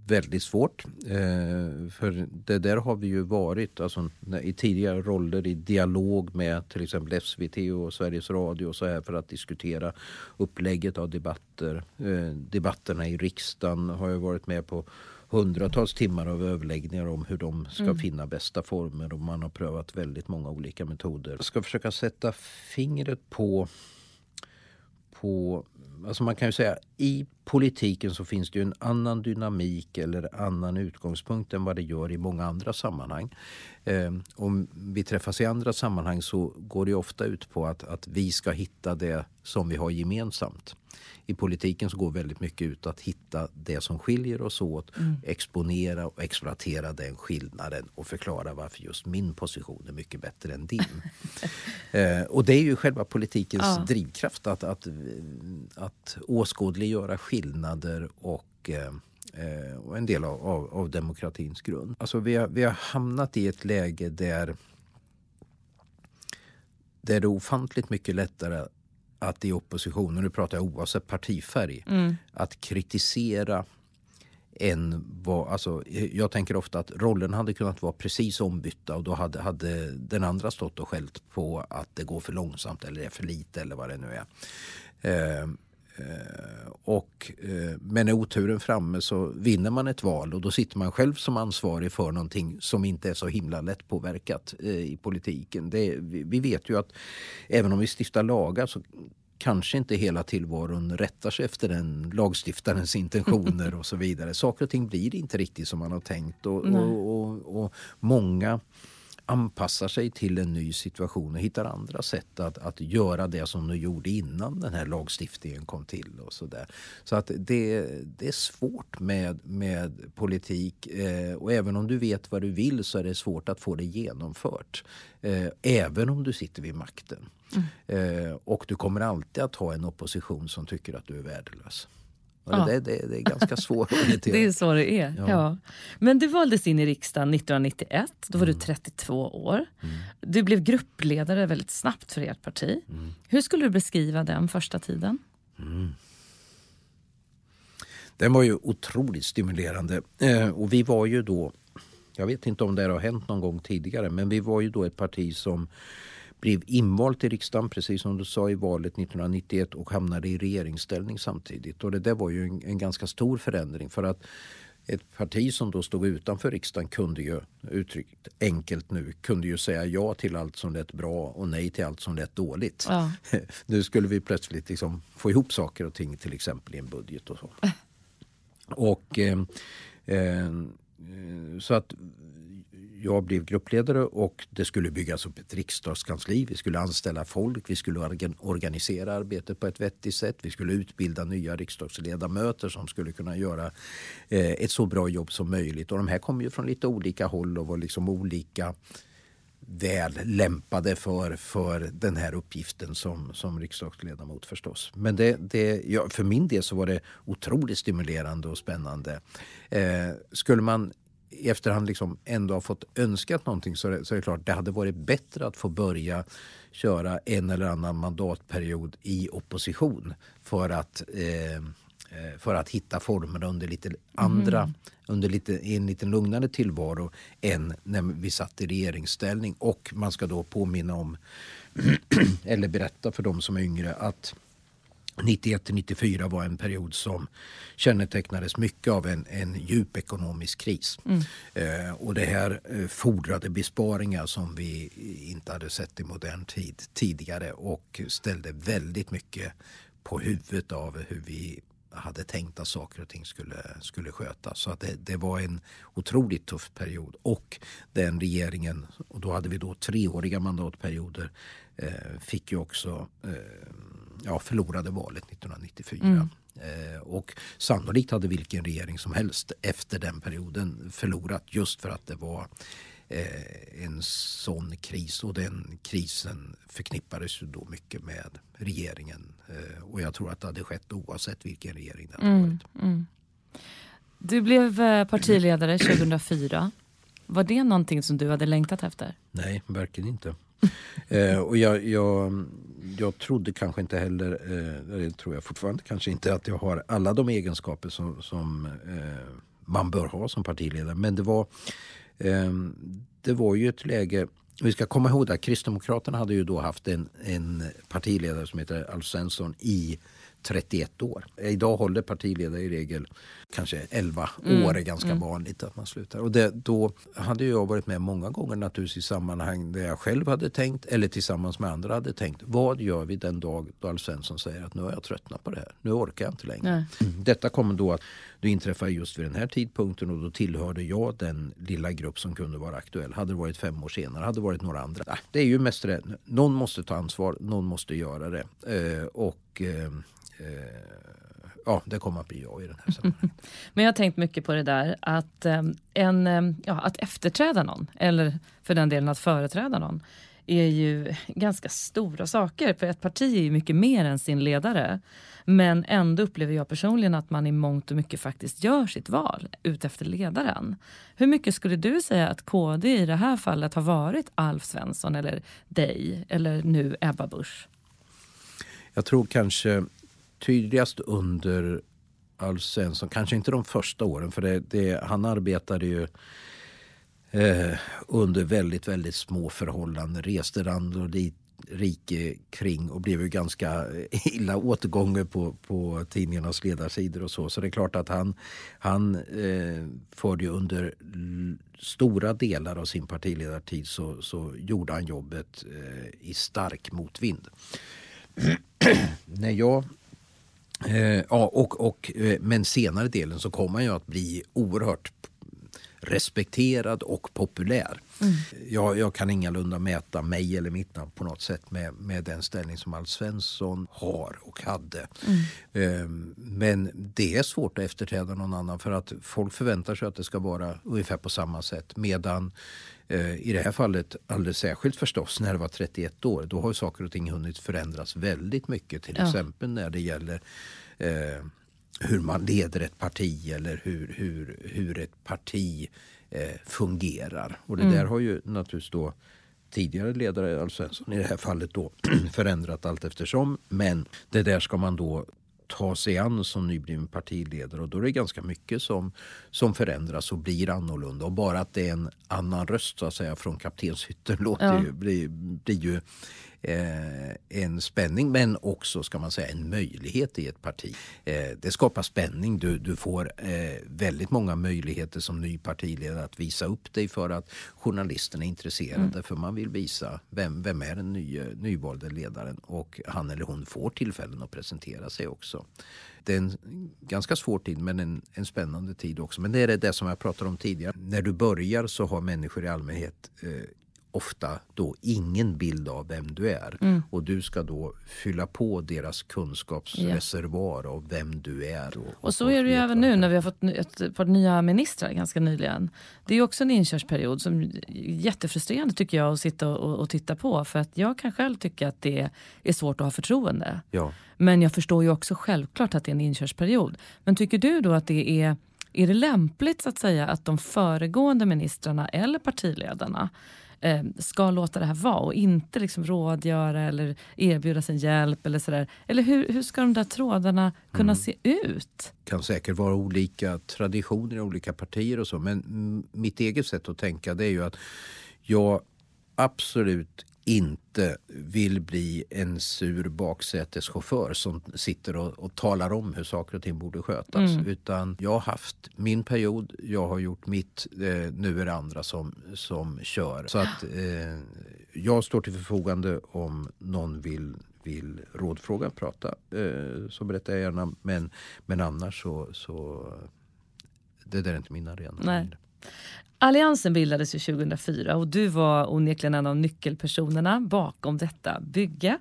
Speaker 2: väldigt svårt. Eh, för det där har vi ju varit alltså, i tidigare roller i dialog med till exempel SVT och Sveriges Radio och så här för att diskutera upplägget av debatter. Eh, debatterna i riksdagen har jag varit med på hundratals timmar av överläggningar om hur de ska mm. finna bästa former och man har prövat väldigt många olika metoder. Jag ska försöka sätta fingret på på alltså man kan ju säga i politiken så finns det ju en annan dynamik eller annan utgångspunkt än vad det gör i många andra sammanhang. Eh, om vi träffas i andra sammanhang så går det ofta ut på att, att vi ska hitta det som vi har gemensamt i politiken så går väldigt mycket ut att hitta det som skiljer oss åt, mm. exponera och exploatera den skillnaden och förklara varför just min position är mycket bättre än din. eh, och det är ju själva politikens ja. drivkraft att, att, att åskådliggöra skillnader och eh, eh, och en del av, av, av, demokratins grund. Alltså vi, har, vi har hamnat i ett läge där, där det är ofantligt mycket lättare att i opposition, och nu pratar jag oavsett partifärg, mm. att kritisera än vad, alltså, jag tänker ofta att rollen hade kunnat vara precis ombytta och då hade, hade den andra stått och skällt på att det går för långsamt eller är för lite eller vad det nu är. Eh, Eh, och, eh, men är oturen framme så vinner man ett val och då sitter man själv som ansvarig för någonting som inte är så himla lättpåverkat eh, i politiken. Det, vi vet ju att även om vi stiftar lagar så kanske inte hela tillvaron rättar sig efter den lagstiftarens intentioner och så vidare. Saker och ting blir inte riktigt som man har tänkt och, och, och, och många anpassar sig till en ny situation och hittar andra sätt att, att göra det som de gjorde innan den här lagstiftningen kom till. och Så, där. så att det, det är svårt med, med politik eh, och även om du vet vad du vill så är det svårt att få det genomfört. Eh, även om du sitter vid makten. Mm. Eh, och du kommer alltid att ha en opposition som tycker att du är värdelös. Ja. Det, det, det, är ganska svårt
Speaker 1: Det är så det är. Ja. ja. Men du valdes in i riksdagen 1991. Då var mm. du 32 år. Mm. Du blev gruppledare väldigt snabbt för ert parti. Mm. Hur skulle du beskriva den första tiden? Mm.
Speaker 2: Den var ju otroligt stimulerande. Eh, och vi var ju då, jag vet inte om det har hänt någon gång tidigare, men vi var ju då ett parti som blev invald till riksdagen, precis som du sa, i valet 1991 och hamnade i regeringsställning samtidigt. Och det där var ju en, en ganska stor förändring för att ett parti som då stod utanför riksdagen kunde ju, uttryckt enkelt nu, kunde ju säga ja till allt som lät bra och nej till allt som lät dåligt. Ja. Nu skulle vi plötsligt liksom få ihop saker och ting, till exempel i en budget och så. Och eh, eh, så att jag blev gruppledare och det skulle byggas upp ett riksdagskansli. Vi skulle anställa folk, vi skulle organisera arbetet på ett vettigt sätt. Vi skulle utbilda nya riksdagsledamöter som skulle kunna göra eh, ett så bra jobb som möjligt. Och de här kom ju från lite olika håll och var liksom olika väl lämpade för, för den här uppgiften som, som riksdagsledamot förstås. Men det, det, ja, för min del så var det otroligt stimulerande och spännande. Eh, skulle man i efterhand liksom ändå har fått önskat någonting så är, det, så är det klart det hade varit bättre att få börja köra en eller annan mandatperiod i opposition för att, eh, eh för att hitta formerna under lite andra, mm. under lite, en lite lugnare tillvaro än när vi satt i regeringsställning. Och man ska då påminna om, eller berätta för de som är yngre, att 91 till 94 var en period som kännetecknades mycket av en, en djup ekonomisk kris. Mm. Eh, och det här eh, fordrade besparingar som vi inte hade sett i modern tid tidigare och ställde väldigt mycket på huvudet av hur vi hade tänkt att saker och ting skulle, skulle skötas. Så att det, det, var en otroligt tuff period. Och den regeringen, och då hade vi då treåriga mandatperioder, eh, fick ju också eh, ja, förlorade valet 1994. Mm. Eh, och sannolikt hade vilken regering som helst efter den perioden förlorat just för att det var eh, en sån kris och den krisen förknippades ju då mycket med regeringen. Eh, och jag tror att det hade skett oavsett vilken regering det hade mm, varit. Mm.
Speaker 1: Du blev eh, partiledare 2004. Var det någonting som du hade längtat efter?
Speaker 2: Nej, verkligen inte. eh, och jag, jag, jag trodde kanske inte heller, eh, det tror jag fortfarande kanske inte, att jag har alla de egenskaper som, som eh, man bör ha som partiledare. Men det var, eh, det var ju ett läge vi ska komma ihåg att Kristdemokraterna hade ju då haft en, en partiledare som heter Alf Svensson i 31 år. Idag håller partiledare i regel kanske 11 mm. år är ganska mm. vanligt att man slutar. Och det, då hade jag varit med många gånger naturligtvis i sammanhang där jag själv hade tänkt eller tillsammans med andra hade tänkt. Vad gör vi den dag då Alf Svensson säger att nu har jag tröttnat på det här. Nu orkar jag inte längre. Mm. Detta kommer då att det inträffade just vid den här tidpunkten och då tillhörde jag den lilla grupp som kunde vara aktuell. Hade det varit fem år senare hade det varit några andra. Det är ju mest det. Någon måste ta ansvar, någon måste göra det. Eh, och eh, eh, ja, det kommer att bli jag i den här sammanhanget.
Speaker 1: Men jag har tänkt mycket på det där att, eh, en, eh, ja, att efterträda någon, eller för den delen att företräda någon, är ju ganska stora saker. För ett parti är ju mycket mer än sin ledare. Men ändå upplever jag personligen att man i mångt och mycket faktiskt gör sitt val utefter ledaren. Hur mycket skulle du säga att KD i det här fallet har varit Alf Svensson eller dig eller nu Ebba Busch?
Speaker 2: Jag tror kanske tydligast under Alf Svensson, kanske inte de första åren för det, det, han arbetade ju eh, under väldigt, väldigt små förhållanden. Reste land och dit rike kring och blev ju ganska eh, illa återgången på, på tidningarnas ledarsidor och så. Så det är klart att han, han eh, förde ju under stora delar av sin partiledartid så, så gjorde han jobbet eh, i stark motvind. När jag eh, ja, och, och, eh, men senare delen så kommer han ju att bli oerhört respekterad och populär. Mm. Jag, jag kan ingalunda mäta mig eller mitt namn på något sätt med, med den ställning som Alf Svensson har och hade. Mm. Um, men det är svårt att efterträda någon annan för att folk förväntar sig att det ska vara ungefär på samma sätt. Medan uh, i det här fallet alldeles särskilt förstås när det var 31 år. Då har saker och ting hunnit förändras väldigt mycket. Till ja. exempel när det gäller uh, hur man leder ett parti eller hur, hur, hur ett parti eh, fungerar. Och det mm. där har ju naturligtvis då tidigare ledare, Alf Svensson i det här fallet då, förändrat allt eftersom. Men det där ska man då ta sig an som nybliven partiledare och då är det ganska mycket som, som förändras och blir annorlunda. Och bara att det är en annan röst så att säga från kaptenshytten låter ja. ju, blir, blir ju eh, en spänning men också ska man säga en möjlighet i ett parti. Eh, det skapar spänning. Du, du får eh, väldigt många möjligheter som ny partiledare att visa upp dig för att journalisterna är intresserade mm. för man vill visa vem, vem är den nya, nyvalde ledaren och han eller hon får tillfällen att presentera sig också. Det är en ganska svår tid men en, en spännande tid också. Men det är det som jag pratade om tidigare. När du börjar så har människor i allmänhet eh, ofta då ingen bild av vem du är. Mm. Och du ska då fylla på deras kunskapsreservoar ja. av vem du är. Och,
Speaker 1: och så är det ju även nu när vi har fått ett par nya ministrar ganska nyligen. Det är också en inkörsperiod som är jättefrustrerande tycker jag att sitta och, och, titta på. För att jag kan själv tycka att det är svårt att ha förtroende.
Speaker 2: Ja.
Speaker 1: Men jag förstår ju också självklart att det är en inkörsperiod. Men tycker du då att det är är det lämpligt så att säga att de föregående ministrarna eller partiledarna eh, ska låta det här vara och inte liksom rådgöra eller erbjuda sin hjälp eller sådär. Eller hur, hur ska de där trådarna kunna mm. se ut?
Speaker 2: Det kan säkert vara olika traditioner i olika partier och så men mitt eget sätt att tänka det är ju att jag absolut inte vill bli en sur baksäteschaufför som sitter och, och talar om hur saker och ting borde skötas. Mm. Utan jag har haft min period, jag har gjort mitt, eh, nu är det andra som, som kör. Så att eh, jag står till förfogande om någon vill vill rådfråga, prata eh, så berättar jag gärna. Men, men annars så, så det där är inte min arena.
Speaker 1: Nej. Alliansen bildades ju 2004 och du var onekligen en av nyckelpersonerna bakom detta bygge.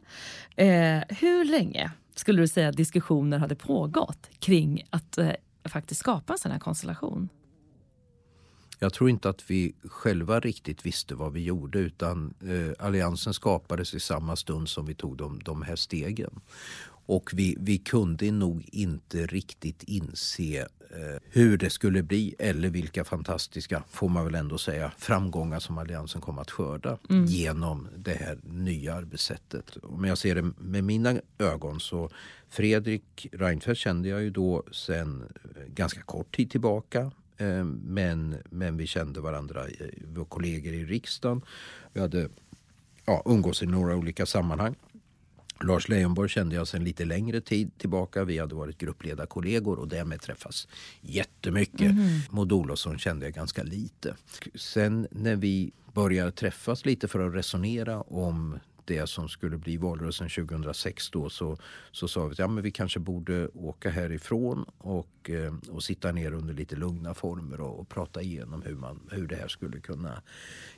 Speaker 1: Eh, hur länge skulle du säga att diskussioner hade pågått kring att eh, faktiskt skapa en sån här konstellation?
Speaker 2: Jag tror inte att vi själva riktigt visste vad vi gjorde utan eh, alliansen skapades i samma stund som vi tog de, de här stegen. Och vi, vi kunde nog inte riktigt inse eh, hur det skulle bli eller vilka fantastiska, får man väl ändå säga, framgångar som Alliansen kom att skörda mm. genom det här nya arbetssättet. Om jag ser det med mina ögon så Fredrik Reinfeldt kände jag ju då sen eh, ganska kort tid tillbaka. Eh, men, men vi kände varandra, eh, vi var kollegor i riksdagen. Vi hade ja, umgås i några olika sammanhang. Lars Leijonborg kände jag sedan lite längre tid tillbaka. Vi hade varit gruppledarkollegor och därmed träffats jättemycket. Mm. Maud Olofsson kände jag ganska lite. Sen när vi började träffas lite för att resonera om det som skulle bli valrörelsen 2006 då så, så sa vi att ja, men vi kanske borde åka härifrån och, eh, och sitta ner under lite lugna former och, och prata igenom hur, man, hur det här skulle kunna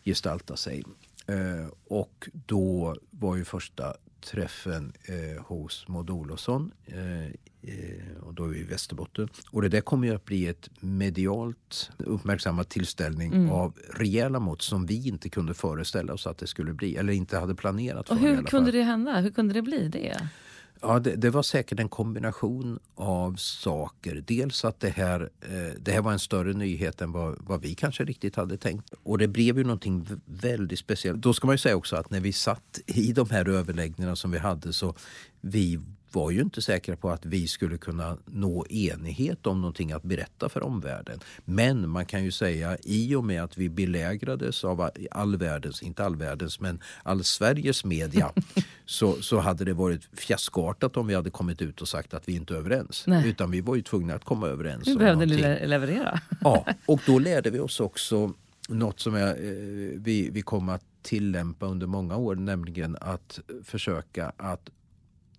Speaker 2: gestalta sig. Eh, och då var ju första träffen eh, hos Maud Olofsson eh, eh, och då är vi i Västerbotten. Och det där kommer ju att bli ett medialt uppmärksammat tillställning mm. av rejäla mått som vi inte kunde föreställa oss att det skulle bli eller inte hade planerat för.
Speaker 1: Och hur kunde det hända? Hur kunde det bli det?
Speaker 2: Ja, det, det, var säkert en kombination av saker. Dels att det här, eh, det här var en större nyhet än vad, vad, vi kanske riktigt hade tänkt. Och det blev ju någonting väldigt speciellt. Då ska man ju säga också att när vi satt i de här överläggningarna som vi hade så vi var ju inte säkra på att vi skulle kunna nå enighet om någonting att berätta för omvärlden. Men man kan ju säga i och med att vi belägrades av all världens, inte all världens, men all Sveriges media så, så hade det varit fiaskoartat om vi hade kommit ut och sagt att vi inte är överens. Nej. Utan vi var ju tvungna att komma överens.
Speaker 1: Vi behövde le leverera.
Speaker 2: ja, och då lärde vi oss också något som är, eh, vi, vi kommer att tillämpa under många år, nämligen att försöka att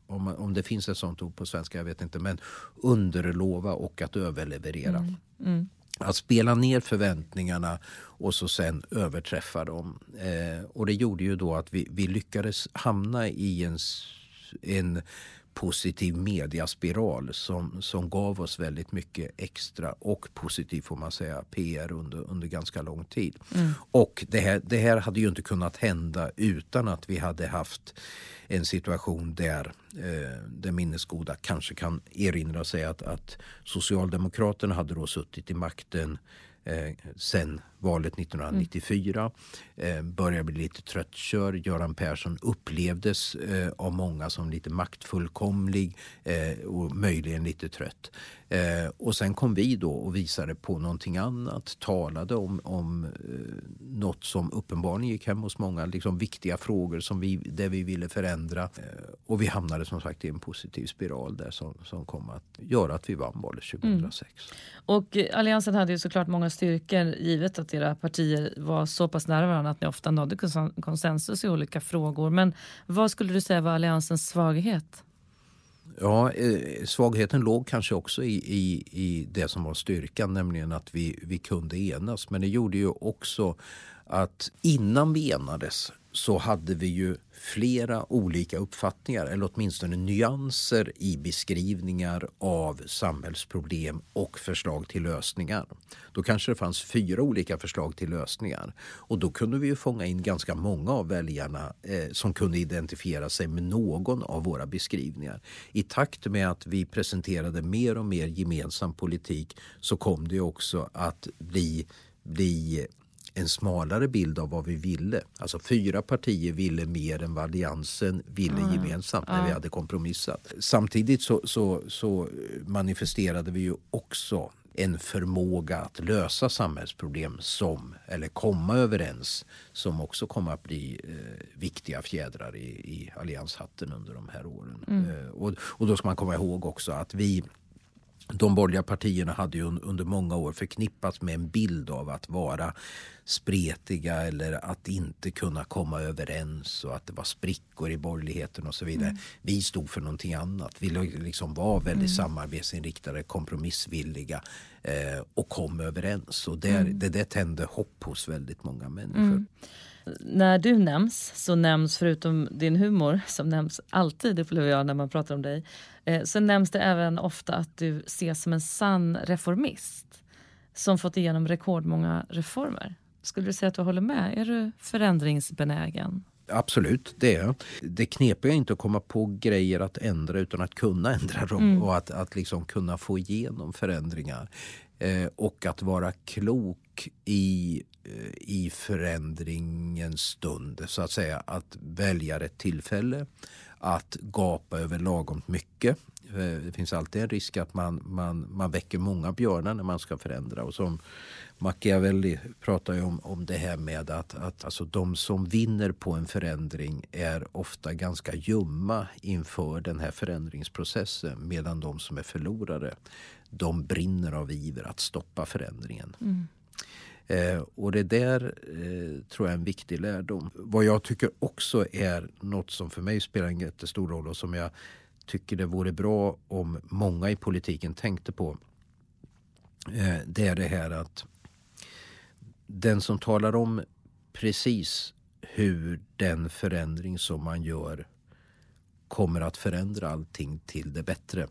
Speaker 2: om, man, om det finns ett sånt ord på svenska, jag vet inte, men underlova och att överleverera. Mm. Mm. Att spela ner förväntningarna och så sen överträffa dem. Eh, och det gjorde ju då att vi, vi lyckades hamna i en, en positiv mediaspiral som, som gav oss väldigt mycket extra och positiv får man säga PR under, under ganska lång tid. Mm. Och det här, det här hade ju inte kunnat hända utan att vi hade haft en situation där eh, den minnesgoda kanske kan erinra sig att, att Socialdemokraterna hade då suttit i makten eh, sen valet 1994. Mm. Eh, börjar bli lite tröttkörd. Göran Persson upplevdes eh, av många som lite maktfullkomlig eh, och möjligen lite trött. Eh, och sen kom vi då och visade på någonting annat. Talade om, om eh, något som uppenbarligen gick hem hos många. Liksom viktiga frågor som vi, där vi ville förändra. Eh, och vi hamnade som sagt i en positiv spiral där som, som kom att göra att vi vann valet 2006. Mm.
Speaker 1: Och Alliansen hade ju såklart många styrkor givet att att era partier var så pass nära varandra att ni ofta nådde konsensus i olika frågor. Men vad skulle du säga var Alliansens svaghet?
Speaker 2: Ja, eh, svagheten låg kanske också i, i, i det som var styrkan, nämligen att vi, vi kunde enas. Men det gjorde ju också att innan vi enades så hade vi ju flera olika uppfattningar eller åtminstone nyanser i beskrivningar av samhällsproblem och förslag till lösningar. Då kanske det fanns fyra olika förslag till lösningar och då kunde vi ju fånga in ganska många av väljarna eh, som kunde identifiera sig med någon av våra beskrivningar. I takt med att vi presenterade mer och mer gemensam politik så kom det också att bli bli en smalare bild av vad vi ville. Alltså fyra partier ville mer än vad Alliansen ville mm. gemensamt när vi hade kompromissat. Samtidigt så, så, så manifesterade vi ju också en förmåga att lösa samhällsproblem som, eller komma överens, som också kommer att bli eh, viktiga fjädrar i, i allianshatten under de här åren. Mm. Eh, och, och då ska man komma ihåg också att vi de borgerliga partierna hade ju under många år förknippats med en bild av att vara spretiga eller att inte kunna komma överens och att det var sprickor i borgerligheten och så vidare. Mm. Vi stod för någonting annat. Vi liksom var väldigt mm. samarbetsinriktade, kompromissvilliga eh, och kom överens. Och där, mm. det där tände hopp hos väldigt många människor. Mm.
Speaker 1: När du nämns så nämns förutom din humor, som nämns alltid upplever jag när man pratar om dig, eh, så nämns det även ofta att du ses som en sann reformist som fått igenom rekordmånga reformer. Skulle du säga att du håller med? Är du förändringsbenägen?
Speaker 2: Absolut, det är jag. Det knepiga är inte att komma på grejer att ändra utan att kunna ändra dem mm. och att, att liksom kunna få igenom förändringar. Eh, och att vara klok i, Eh, i förändringens stund. Så att säga att välja rätt tillfälle, att gapa över lagom mycket. Eh, det finns alltid en risk att man, man, man väcker många björnar när man ska förändra. Och som Machiavelli pratar ju om, om det här med att, att alltså de som vinner på en förändring är ofta ganska ljumma inför den här förändringsprocessen medan de som är förlorare de brinner av iver att stoppa förändringen. Mm. Eh, och det där eh, tror jag är en viktig lärdom. Vad jag tycker också är något som för mig spelar en jättestor roll och som jag tycker det vore bra om många i politiken tänkte på. Eh, det är det här att den som talar om precis hur den förändring som man gör kommer att förändra allting till det bättre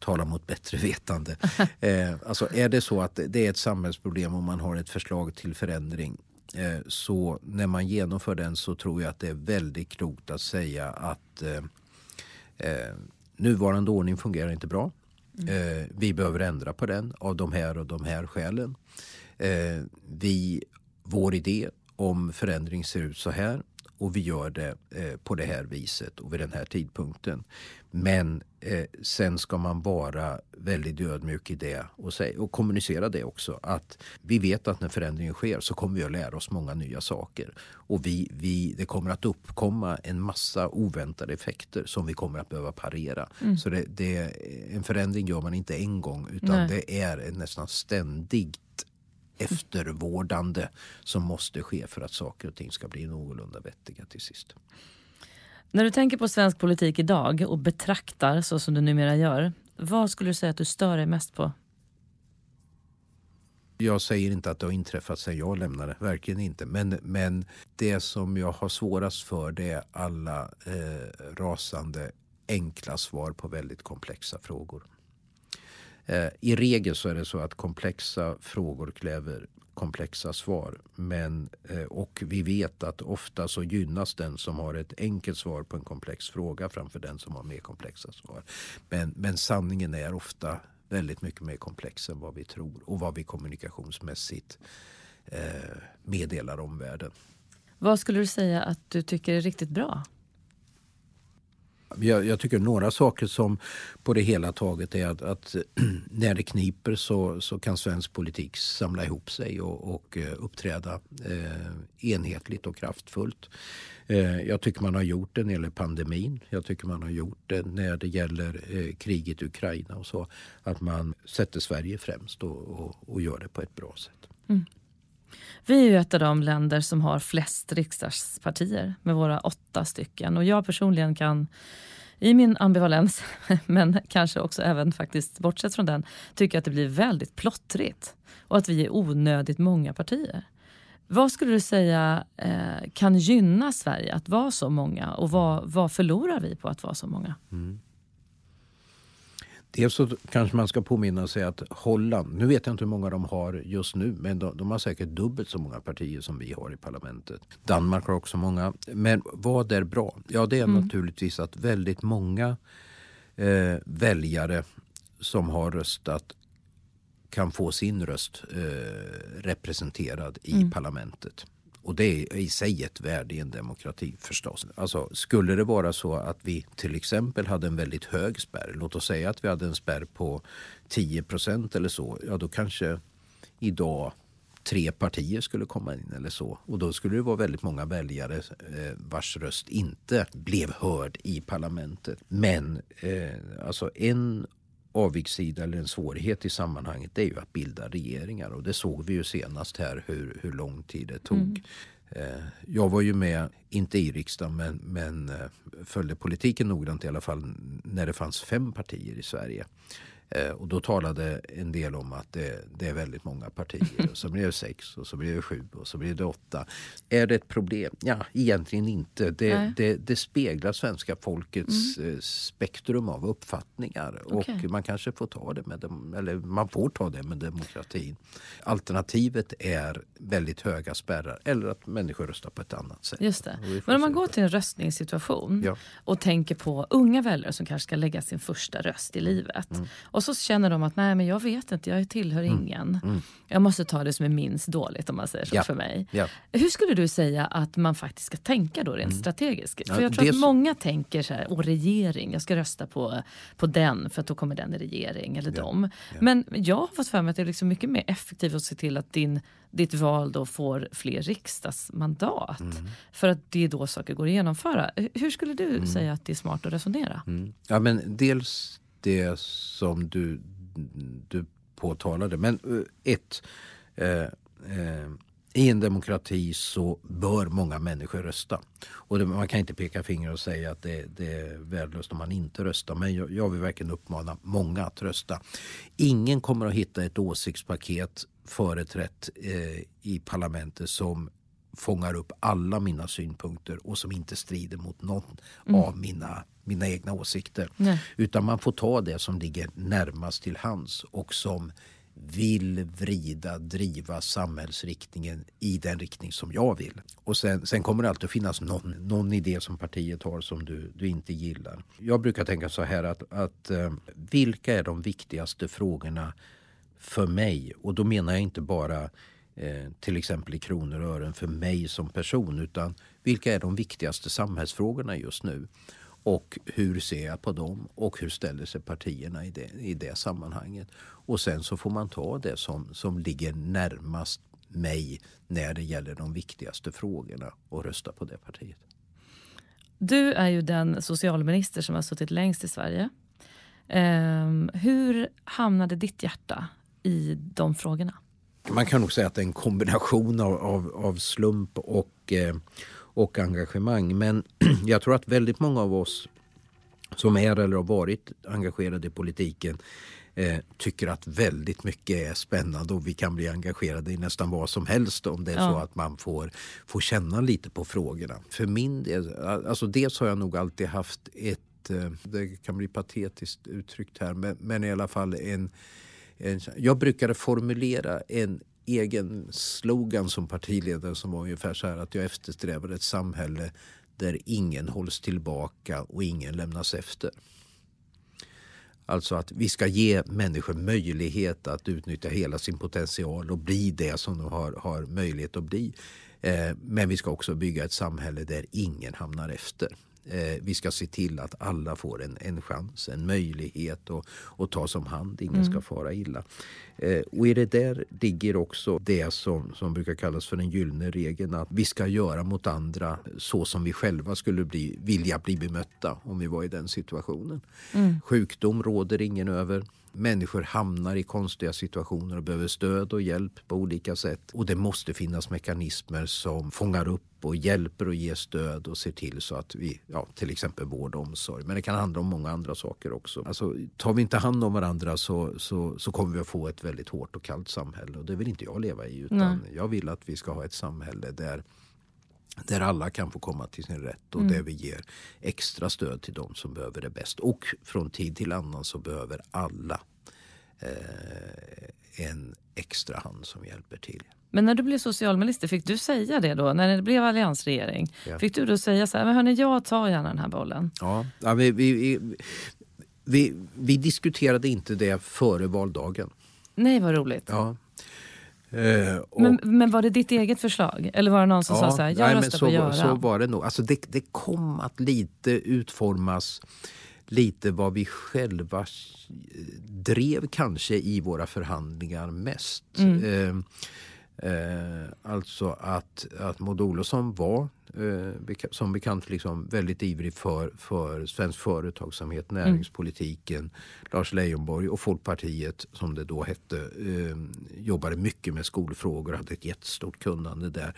Speaker 2: tala mot bättre vetande. eh, alltså är det så att det är ett samhällsproblem och man har ett förslag till förändring eh, så när man genomför den så tror jag att det är väldigt klokt att säga att eh, eh nuvarande ordning fungerar inte bra. Mm. Eh, vi behöver ändra på den av de här och de här skälen. Eh, vi, vår idé om förändring ser ut så här och vi gör det eh, på det här viset och vid den här tidpunkten. Men eh, sen ska man vara väldigt ödmjuk i det och, säga, och kommunicera det också. Att vi vet att när förändringen sker så kommer vi att lära oss många nya saker. Och vi, vi, det kommer att uppkomma en massa oväntade effekter som vi kommer att behöva parera. Mm. Så det, det, en förändring gör man inte en gång utan Nej. det är en nästan ständigt eftervårdande som måste ske för att saker och ting ska bli någorlunda vettiga till sist.
Speaker 1: När du tänker på svensk politik idag och betraktar så som du numera gör, vad skulle du säga att du stör dig mest på?
Speaker 2: Jag säger inte att det har inträffat sen jag lämnade, verkligen inte. Men, men det som jag har svårast för det är alla eh, rasande enkla svar på väldigt komplexa frågor. Eh, I regel så är det så att komplexa frågor kräver komplexa svar. Men, eh, och vi vet att ofta så gynnas den som har ett enkelt svar på en komplex fråga framför den som har mer komplexa svar. Men, men sanningen är ofta väldigt mycket mer komplex än vad vi tror och vad vi kommunikationsmässigt eh, meddelar omvärlden.
Speaker 1: Vad skulle du säga att du tycker är riktigt bra?
Speaker 2: Jag, jag, tycker några saker som på det hela taget är att, att när det kniper så, så kan svensk politik samla ihop sig och, och eh, uppträda eh, enhetligt och kraftfullt. Eh, jag tycker man har gjort det när det gäller pandemin. Jag tycker man har gjort det när det gäller eh, kriget i Ukraina och så. Att man sätter Sverige främst och, och, och gör det på ett bra sätt. Mm.
Speaker 1: Vi är ju ett av de länder som har flest riksdagspartier med våra åtta stycken. Och jag personligen kan i min ambivalens, men kanske också även faktiskt bortsett från den, tycker att det blir väldigt plottrigt och att vi är onödigt många partier. Vad skulle du säga eh, kan gynna Sverige att vara så många och vad, vad förlorar vi på att vara så många? Mm.
Speaker 2: Dels så kanske man ska påminna sig att Holland, nu vet jag inte hur många de har just nu, men de, de, har säkert dubbelt så många partier som vi har i parlamentet. Danmark har också många. Men vad är bra? Ja, det är mm. naturligtvis att väldigt många eh, väljare som har röstat kan få sin röst eh, representerad i mm. parlamentet. Och det är i sig ett värde i en demokrati förstås. Alltså, skulle det vara så att vi till exempel hade en väldigt hög spärr, låt oss säga att vi hade en spärr på 10 procent eller så, ja då kanske idag tre partier skulle komma in eller så. Och då skulle det vara väldigt många väljare eh, vars röst inte blev hörd i parlamentet. Men eh, alltså en avigssida eller en svårighet i sammanhanget det är ju att bilda regeringar och det såg vi ju senast här hur, hur lång tid det tog. Mm. Eh, jag var ju med, inte i riksdagen, men, men eh, följde politiken noggrant i alla fall när det fanns fem partier i Sverige. Eh, och då talade en del om att det, det, är väldigt många partier. Och så blir det sex och så blir det sju och så blir det åtta. Är det ett problem? Ja, egentligen inte. Det, det, det speglar svenska folkets mm. Eh, spektrum av uppfattningar. Okay. Och man kanske får ta det med dem, eller man får ta det med demokratin. Alternativet är väldigt höga spärrar eller att människor röstar på ett annat sätt.
Speaker 1: Just det. Men om man går till en röstningssituation ja. och tänker på unga väljare som kanske ska lägga sin första röst i livet. Mm. Och så känner de att nej men jag vet inte, jag tillhör mm. ingen. Mm. Jag måste ta det som är minst dåligt om man säger så ja. för mig. Ja. Hur skulle du säga att man faktiskt ska tänka då rent mm. strategiskt? För jag tror att många tänker så här, åh regering, jag ska rösta på, på den för att då kommer den i regering eller ja. dem. Men jag har fått för mig att det är liksom mycket mer effektivt att se till att din ditt val då får fler riksdagsmandat. Mm. För att det är då saker går att genomföra. Hur skulle du mm. säga att det är smart att resonera?
Speaker 2: Mm. Ja, men dels det som du, du påtalade. Men eh, ett, eh, eh, i en demokrati så bör många människor rösta. Och det, man kan inte peka finger och säga att det, det är värdelöst om man inte röstar. Men jag, jag, vill verkligen uppmana många att rösta. Ingen kommer att hitta ett åsiktspaket företrätt eh, i parlamentet som fångar upp alla mina synpunkter och som inte strider mot någon mm. av mina, mina egna åsikter. Nej. Utan man får ta det som ligger närmast till hands och som vill vrida, driva samhällsriktningen i den riktning som jag vill. Och sen, sen kommer det alltid att finnas någon, någon idé som partiet har som du, du inte gillar. Jag brukar tänka så här att, att eh, vilka är de viktigaste frågorna för mig? Och då menar jag inte bara eh, till exempel i kronor och ören för mig som person utan vilka är de viktigaste samhällsfrågorna just nu? Och hur ser jag på dem och hur ställer sig partierna i det, i det sammanhanget? Och sen så får man ta det som, som ligger närmast mig när det gäller de viktigaste frågorna och rösta på det partiet.
Speaker 1: Du är ju den socialminister som har suttit längst i Sverige. Um, hur hamnade ditt hjärta i de frågorna?
Speaker 2: Man kan nog säga att det är en kombination av, av, av slump och, eh, och engagemang. Men jag tror att väldigt många av oss som är eller har varit engagerade i politiken eh, tycker att väldigt mycket är spännande och vi kan bli engagerade i nästan vad som helst om det är ja. så att man får, får känna lite på frågorna. För min del, alltså dels har jag nog alltid haft ett, eh, det kan bli patetiskt uttryckt här, men, men i alla fall en, en jag brukade formulera en egen slogan som partiledare som var ungefär så här att jag eftersträvar ett samhälle där ingen hålls tillbaka och ingen lämnas efter. Alltså att vi ska ge människor möjlighet att utnyttja hela sin potential och bli det som de har, har möjlighet att bli. Eh, men vi ska också bygga ett samhälle där ingen hamnar efter. Eh, vi ska se till att alla får en, en chans, en möjlighet att, att tas om hand. Ingen mm. ska fara illa. Eh, och i det där ligger också det som, som brukar kallas för den gyllene regeln. Att vi ska göra mot andra så som vi själva skulle bli, vilja bli bemötta om vi var i den situationen. Mm. Sjukdom råder ingen över. Människor hamnar i konstiga situationer och behöver stöd och hjälp på olika sätt. Och det måste finnas mekanismer som fångar upp och hjälper och ger stöd och ser till så att vi, ja, till exempel vård och omsorg. Men det kan handla om många andra saker också. Alltså, tar vi inte hand om varandra så, så, så kommer vi att få ett väldigt hårt och kallt samhälle. Och det vill inte jag leva i. Utan Nej. jag vill att vi ska ha ett samhälle där där alla kan få komma till sin rätt och mm. där vi ger extra stöd till de som behöver det bäst. Och från tid till annan så behöver alla eh, en extra hand som hjälper till.
Speaker 1: Men när du blev socialminister, fick du säga det då? När det blev alliansregering? Ja. Fick du då säga så här, men hörni, jag tar gärna den här bollen?
Speaker 2: Ja, ja vi, vi, vi, vi diskuterade inte det före valdagen.
Speaker 1: Nej, vad roligt.
Speaker 2: Ja.
Speaker 1: Eh, men, men, var det ditt eget förslag? Eller var det någon som ja, sa så här, jag nej, röstar
Speaker 2: så,
Speaker 1: på Göran?
Speaker 2: Så var det nog. Alltså det, det kom att lite utformas lite vad vi själva drev kanske i våra förhandlingar mest. Mm. Eh, eh, alltså att, att Maud Olofsson var eh, som bekant liksom väldigt ivrig för, för svensk företagsamhet, mm. näringspolitiken. Mm. Lars Leijonborg och Folkpartiet, som det då hette, eh, jobbade mycket med skolfrågor och hade ett jättestort kunnande där.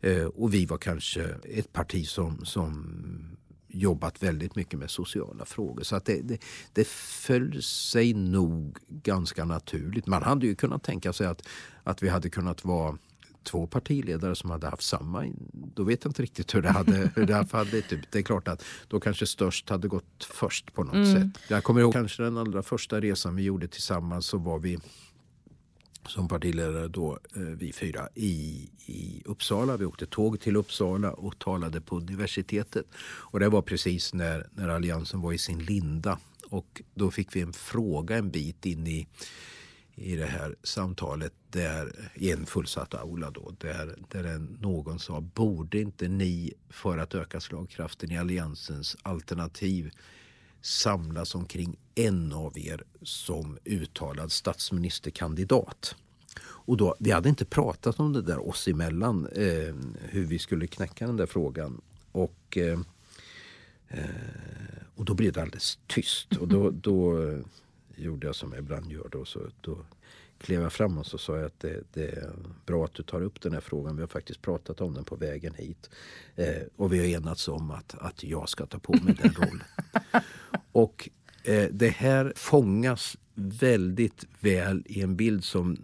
Speaker 2: Eh, och vi var kanske ett parti som, som jobbat väldigt mycket med sociala frågor. Så att det, det, det föll sig nog ganska naturligt. Man hade ju kunnat tänka sig att, att vi hade kunnat vara två partiledare som hade haft samma. Då vet jag inte riktigt hur det hade, hur det hade typ. Det är klart att då kanske störst hade gått först på något mm. sätt. Jag kommer ihåg kanske den allra första resan vi gjorde tillsammans så var vi som partiledare då, eh, vi fyra, i, i Uppsala. Vi åkte tåg till Uppsala och talade på universitetet. Och det var precis när, när Alliansen var i sin linda. Och då fick vi en fråga en bit in i, i det här samtalet där, i en fullsatt aula då, där, där någon sa borde inte ni för att öka slagkraften i Alliansens alternativ samlas omkring en av er som uttalad statsministerkandidat. Och då, vi hade inte pratat om det där oss emellan, eh, hur vi skulle knäcka den där frågan. Och, eh, eh och då blev det alldeles tyst. Och då, då gjorde jag som jag ibland gör. Då, så, då klev jag fram och så sa jag att det, det, är bra att du tar upp den här frågan. Vi har faktiskt pratat om den på vägen hit. Eh, och vi har enats om att, att jag ska ta på mig den rollen. och eh, det här fångas väldigt väl i en bild som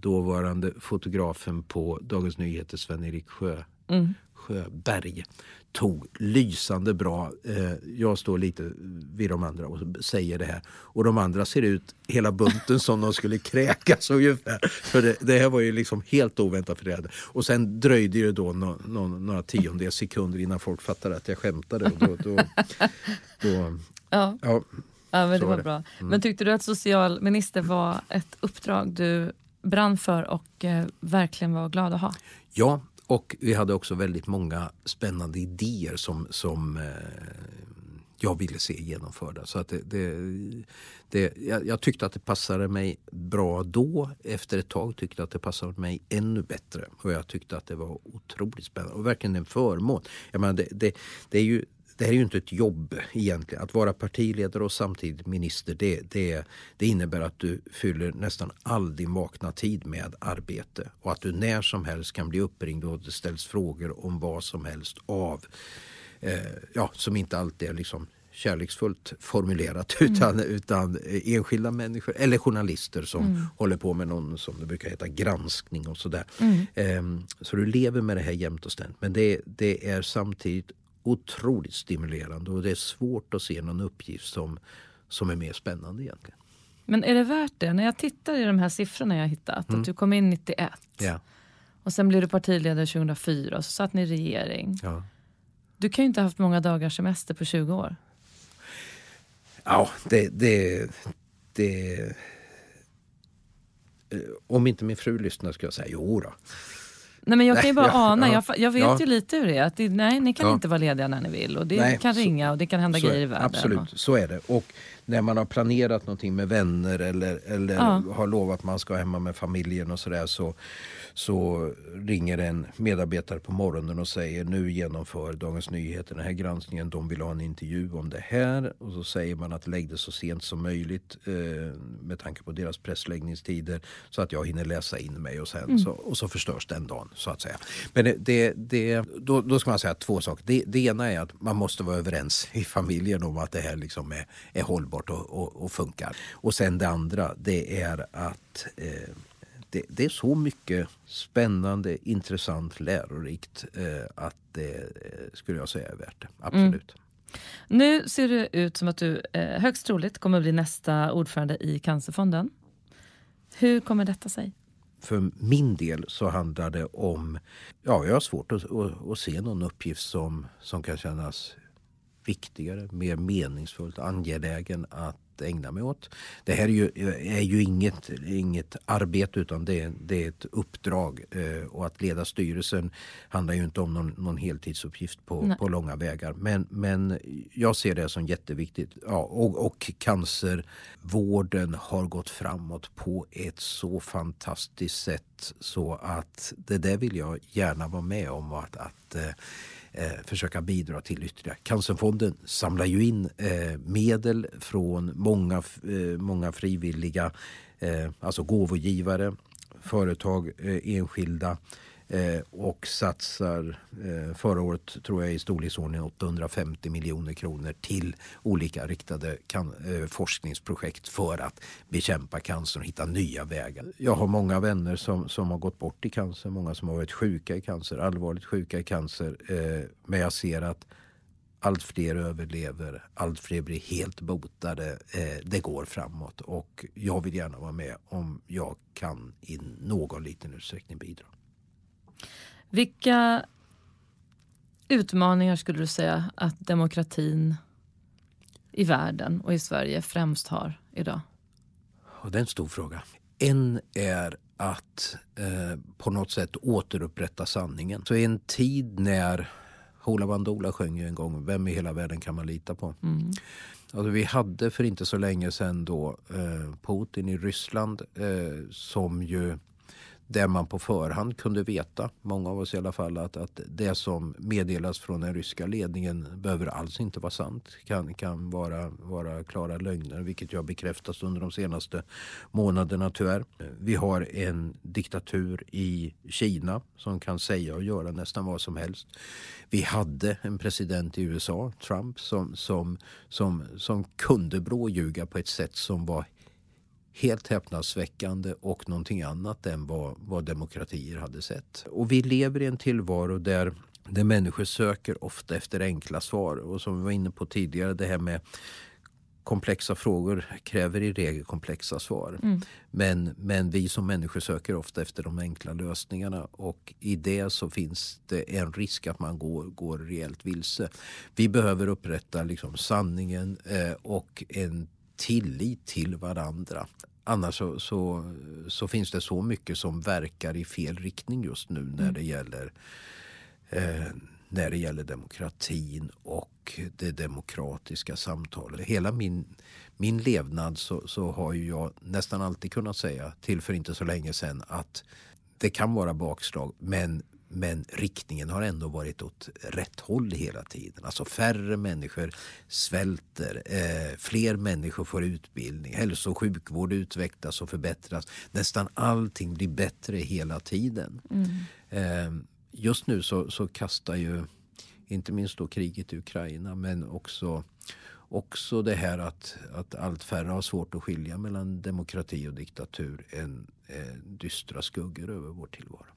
Speaker 2: dåvarande fotografen på Dagens Nyheter, Sven-Erik Sjö, mm. Sjöberg tog lysande bra. Eh, jag står lite vid de andra och säger det här. Och de andra ser ut, hela bunten, som de skulle kräkas ungefär. För det, det här var ju liksom helt oväntat för det. Och sen dröjde det då no, no, några tiondels sekunder innan folk fattade att jag skämtade. Och då, då,
Speaker 1: då ja. ja. Ja, men det var, det. bra. Mm. Men tyckte du att socialminister var ett uppdrag du brann för och eh, verkligen var glad att ha?
Speaker 2: Ja, och vi hade också väldigt många spännande idéer som, som eh, jag ville se genomförda. Så att det, det, det, jag, jag, tyckte att det passade mig bra då. Efter ett tag tyckte jag att det passade mig ännu bättre. Och jag tyckte att det var otroligt spännande och verkligen en förmån. Jag menar, det, det, det är ju det här är ju inte ett jobb egentligen. Att vara partiledare och samtidigt minister det, det, det innebär att du fyller nästan all din vakna tid med arbete. Och att du när som helst kan bli uppringd och det ställs frågor om vad som helst av eh, ja, som inte alltid är liksom kärleksfullt formulerat mm. utan, utan enskilda människor eller journalister som mm. håller på med någon som det brukar heta granskning och sådär. Mm. Um, så du lever med det här jämt och ständigt. Men det, det är samtidigt otroligt stimulerande och det är svårt att se någon uppgift som, som är mer spännande egentligen.
Speaker 1: Men är det värt det? När jag tittar i de här siffrorna jag hittat, mm. att du kom in 91
Speaker 2: ja.
Speaker 1: och sen blev du partiledare 2004 och så satt ni i regering.
Speaker 2: Ja.
Speaker 1: Du kan ju inte ha haft många dagars semester på 20 år.
Speaker 2: Ja, det... det, det eh, om inte min fru lyssnar skulle jag säga jo då.
Speaker 1: Nej, men jag kan ju bara ja, ana. Ja, jag, jag, vet ja. ju lite hur det är. Att det, nej, ni kan inte vara lediga när ni vill. Och det nej, kan ringa och det kan hända grejer i världen.
Speaker 2: Absolut,
Speaker 1: och...
Speaker 2: så är det. Och när man har planerat någonting med vänner eller, eller har lovat att man ska hemma med familjen och sådär så, så ringer en medarbetare på morgonen och säger nu genomför Dagens Nyheter den här granskningen. De vill ha en intervju om det här. Och så säger man att lägg det så sent som möjligt eh, med tanke på deras pressläggningstider så att jag hinner läsa in mig och sen mm. så, och så förstörs den dagen så att säga. Men det, det, det då, då, ska man säga två saker. Det, det, ena är att man måste vara överens i familjen om att det här liksom är, är hållbart och, och, och funkar. Och sen det andra det är att eh, det, det, är så mycket spännande, intressant, lärorikt eh, att det eh, skulle jag säga är värt det. Absolut. Mm.
Speaker 1: Nu ser det ut som att du eh, högst troligt kommer bli nästa ordförande i Cancerfonden. Hur kommer detta sig?
Speaker 2: För min del så handlar det om... Ja, jag har svårt att, att, att se någon uppgift som, som kan kännas viktigare, mer meningsfullt, angelägen att ägna mig åt. Det här är ju, är ju inget, inget arbete utan det är, det är ett uppdrag. Eh, och att leda styrelsen handlar ju inte om någon, någon heltidsuppgift på, på långa vägar. Men, men jag ser det som jätteviktigt. Ja, och, och cancervården har gått framåt på ett så fantastiskt sätt så att det där vill jag gärna vara med om. Att, att eh, försöka bidra till ytterligare. Cancerfonden samlar ju in eh, medel från många, eh, många frivilliga, eh, alltså gåvogivare, företag, eh, enskilda Eh, och satsar eh, förra året tror jag i storleksordningen 850 miljoner kronor till olika riktade kan, eh, forskningsprojekt för att bekämpa cancer och hitta nya vägar. Jag har många vänner som, som har gått bort i cancer, många som har varit sjuka i cancer, allvarligt sjuka i cancer. Eh, men jag ser att allt fler överlever, allt fler blir helt botade. Eh, det går framåt och jag vill gärna vara med om jag kan i någon liten utsträckning bidra.
Speaker 1: Vilka utmaningar skulle du säga att demokratin i världen och i Sverige främst har idag?
Speaker 2: Och det är en stor fråga. En är att eh, på något sätt återupprätta sanningen. Så i en tid när Hoola Bandoola sjöng ju en gång Vem i hela världen kan man lita på?
Speaker 1: Mm.
Speaker 2: Alltså, vi hade för inte så länge sedan då eh, Putin i Ryssland eh, som ju där man på förhand kunde veta, många av oss i alla fall, att, att det som meddelas från den ryska ledningen behöver alls inte vara sant. Kan, kan vara, vara klara lögner, vilket ju har bekräftats under de senaste månaderna tyvärr. Vi har en diktatur i Kina som kan säga och göra nästan vad som helst. Vi hade en president i USA, Trump, som, som, som, som kunde bråljuga på ett sätt som var helt häpnadsväckande och någonting annat än vad, vad demokratier hade sett. Och vi lever i en tillvaro där där människor söker ofta efter enkla svar. Och som vi var inne på tidigare, det här med komplexa frågor kräver i regel komplexa svar.
Speaker 1: Mm.
Speaker 2: Men, men vi som människor söker ofta efter de enkla lösningarna och i det så finns det en risk att man går, går rejält vilse. Vi behöver upprätta liksom sanningen eh, och en tillit till varandra. annars så, så, så, finns det så mycket som verkar i fel riktning just nu när mm. det gäller eh, när det gäller demokratin och det demokratiska samtalet. Hela min, min levnad så, så har jag nästan alltid kunnat säga till för inte så länge sedan att det kan vara bakslag men men riktningen har ändå varit åt rätt håll hela tiden. Alltså färre människor svälter, eh, fler människor får utbildning, hälso och sjukvård utvecklas och förbättras. Nästan allting blir bättre hela tiden. Mm. Eh, just nu så, så kastar ju inte minst då kriget i Ukraina men också också det här att, att allt färre har svårt att skilja mellan demokrati och diktatur en, en dystra skuggor över vår tillvaro.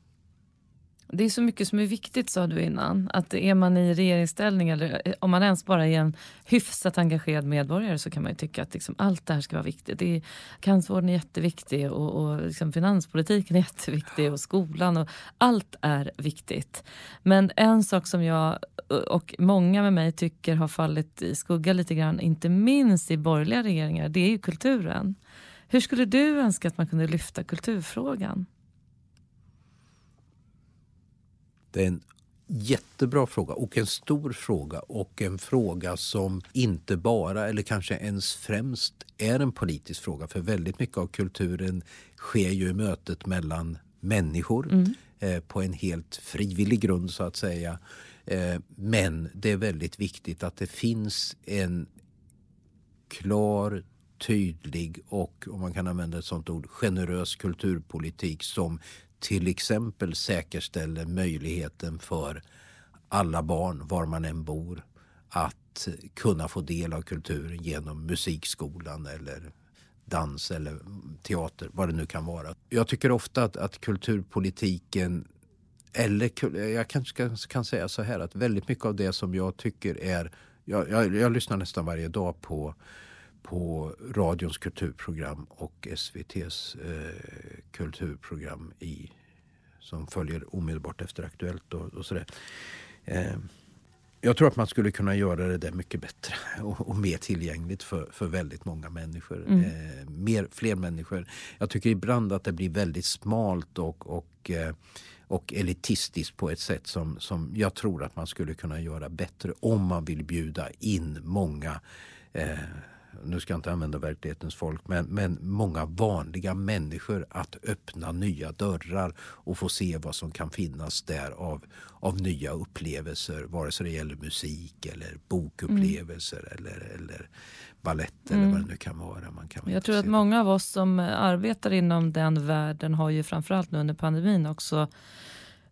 Speaker 1: Det är så mycket som är viktigt sa du innan. Att är man i regeringsställning eller eh, om man ens bara är en hyfsat engagerad medborgare så kan man ju tycka att liksom allt det här ska vara viktigt. Det är, cancervården är jätteviktig och, och liksom finanspolitiken är jätteviktig och skolan och allt är viktigt. Men en sak som jag eh, och många med mig tycker har fallit i skugga lite grann, inte minst i borgerliga regeringar, det är ju kulturen. Hur skulle du önska att man kunde lyfta kulturfrågan?
Speaker 2: Det är en jättebra fråga och en stor fråga och en fråga som inte bara eller kanske ens främst är en politisk fråga. För väldigt mycket av kulturen sker ju i mötet mellan människor mm. eh, på en helt frivillig grund så att säga. Eh, men det är väldigt viktigt att det finns en klar tydlig och, om man kan använda ett sånt ord, generös kulturpolitik som till exempel säkerställer möjligheten för alla barn, var man än bor, att kunna få del av kulturen genom musikskolan eller dans eller teater, vad det nu kan vara. Jag tycker ofta att, att kulturpolitiken eller jag kanske kan säga så här att väldigt mycket av det som jag tycker är... Jag, jag, jag lyssnar nästan varje dag på på radions kulturprogram och SVTs eh, kulturprogram i, som följer omedelbart efter Aktuellt och, och sådär. Eh, jag tror att man skulle kunna göra det där mycket bättre och, och mer tillgängligt för, för väldigt många människor. Mm. Eh, mer, fler människor. Jag tycker ibland att det blir väldigt smalt och, och, eh, och elitistiskt på ett sätt som, som jag tror att man skulle kunna göra bättre om man vill bjuda in många eh, nu ska jag inte använda verklighetens folk, men, men många vanliga människor att öppna nya dörrar och få se vad som kan finnas där av, av nya upplevelser, vare sig det gäller musik eller bokupplevelser mm. eller, eller ballett mm. eller vad det nu kan vara. Man kan
Speaker 1: jag tror att många av oss som arbetar inom den världen har ju framförallt nu under pandemin också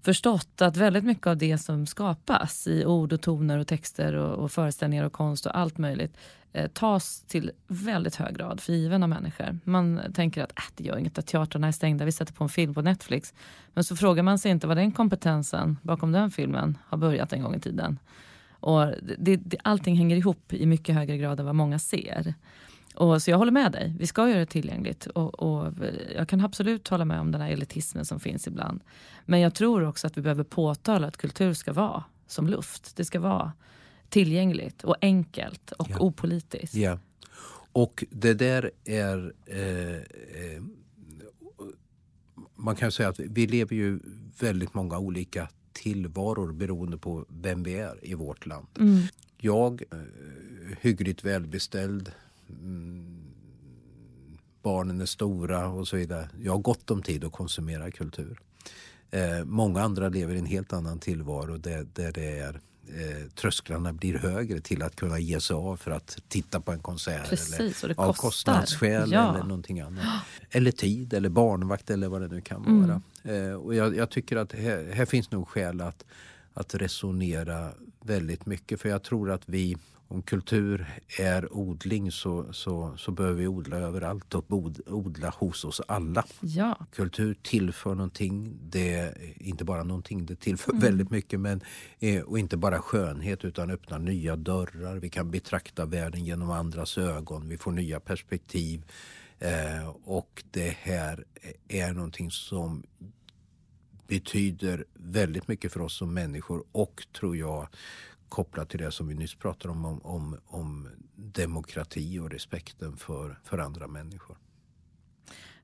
Speaker 1: förstått att väldigt mycket av det som skapas i ord och toner och texter och, och föreställningar och konst och allt möjligt Eh, tas till väldigt hög grad för given av människor. Man tänker att äh, det gör inget att teatrarna är stängda, vi sätter på en film på Netflix. Men så frågar man sig inte vad den kompetensen bakom den filmen har börjat en gång i tiden. Och det, det, allting hänger ihop i mycket högre grad än vad många ser. Och, så jag håller med dig, vi ska göra det tillgängligt. Och, och, jag kan absolut hålla med om den här elitismen som finns ibland. Men jag tror också att vi behöver påtala att kultur ska vara som luft. Det ska vara tillgängligt och enkelt och ja. opolitiskt.
Speaker 2: Ja. Och det där är... Eh, eh, man kan säga att vi lever ju väldigt många olika tillvaror beroende på vem vi är i vårt land. Mm. Jag, eh, hyggligt välbeställd, mm, barnen är stora och så vidare. Jag har gott om tid att konsumera kultur. Eh, många andra lever i en helt annan tillvaro där, där det är eh, trösklarna blir högre till att kunna ge sig av för att titta på en konsert.
Speaker 1: Precis,
Speaker 2: eller
Speaker 1: av
Speaker 2: kostnadsskäl ja. eller någonting annat. Eller tid eller barnvakt eller vad det nu kan mm. vara. Eh, och jag, jag, tycker att här, här finns nog skäl att, att resonera väldigt mycket. För jag tror att vi om kultur är odling så, så, så behöver vi odla överallt och odla hos oss alla.
Speaker 1: Ja.
Speaker 2: Kultur tillför någonting. Det är inte bara någonting, det tillför mm. väldigt mycket. Men, eh, och inte bara skönhet utan öppnar nya dörrar. Vi kan betrakta världen genom andras ögon. Vi får nya perspektiv. Eh, och det här är någonting som betyder väldigt mycket för oss som människor och tror jag kopplat till det som vi nyss pratade om, om, om, om demokrati och respekten för, för andra människor.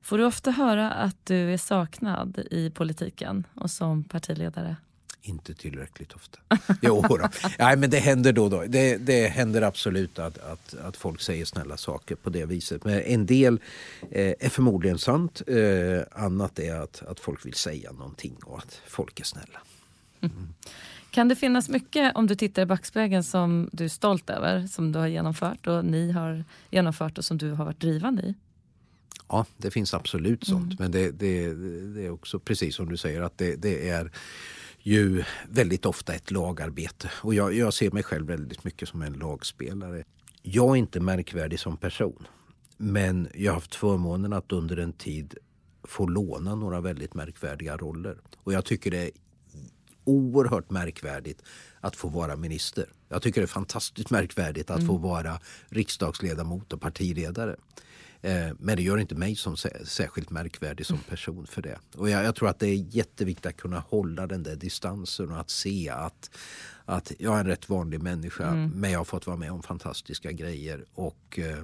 Speaker 1: Får du ofta höra att du är saknad i politiken och som partiledare?
Speaker 2: Inte tillräckligt ofta. Jo, då. Nej, men det händer då och då. Det, det händer absolut att, att, att folk säger snälla saker på det viset. Men en del eh, är förmodligen sant. Eh, annat är att, att folk vill säga någonting och att folk är snälla.
Speaker 1: Mm. Kan det finnas mycket, om du tittar i backspegeln, som du är stolt över, som du har genomfört och ni har genomfört och som du har varit drivande i?
Speaker 2: Ja, det finns absolut sånt. Mm. Men det, det, det, är också precis som du säger att det, det är ju väldigt ofta ett lagarbete. Och jag, jag ser mig själv väldigt mycket som en lagspelare. Jag är inte märkvärdig som person. Men jag har haft förmånen att under en tid få låna några väldigt märkvärdiga roller. Och jag tycker det är oerhört märkvärdigt att få vara minister. Jag tycker det är fantastiskt märkvärdigt att mm. få vara riksdagsledamot och partiledare. Eh, men det gör inte mig som särskilt märkvärdig som person för det. Och jag, jag, tror att det är jätteviktigt att kunna hålla den där distansen och att se att, att jag är en rätt vanlig människa mm. men jag har fått vara med om fantastiska grejer och, eh,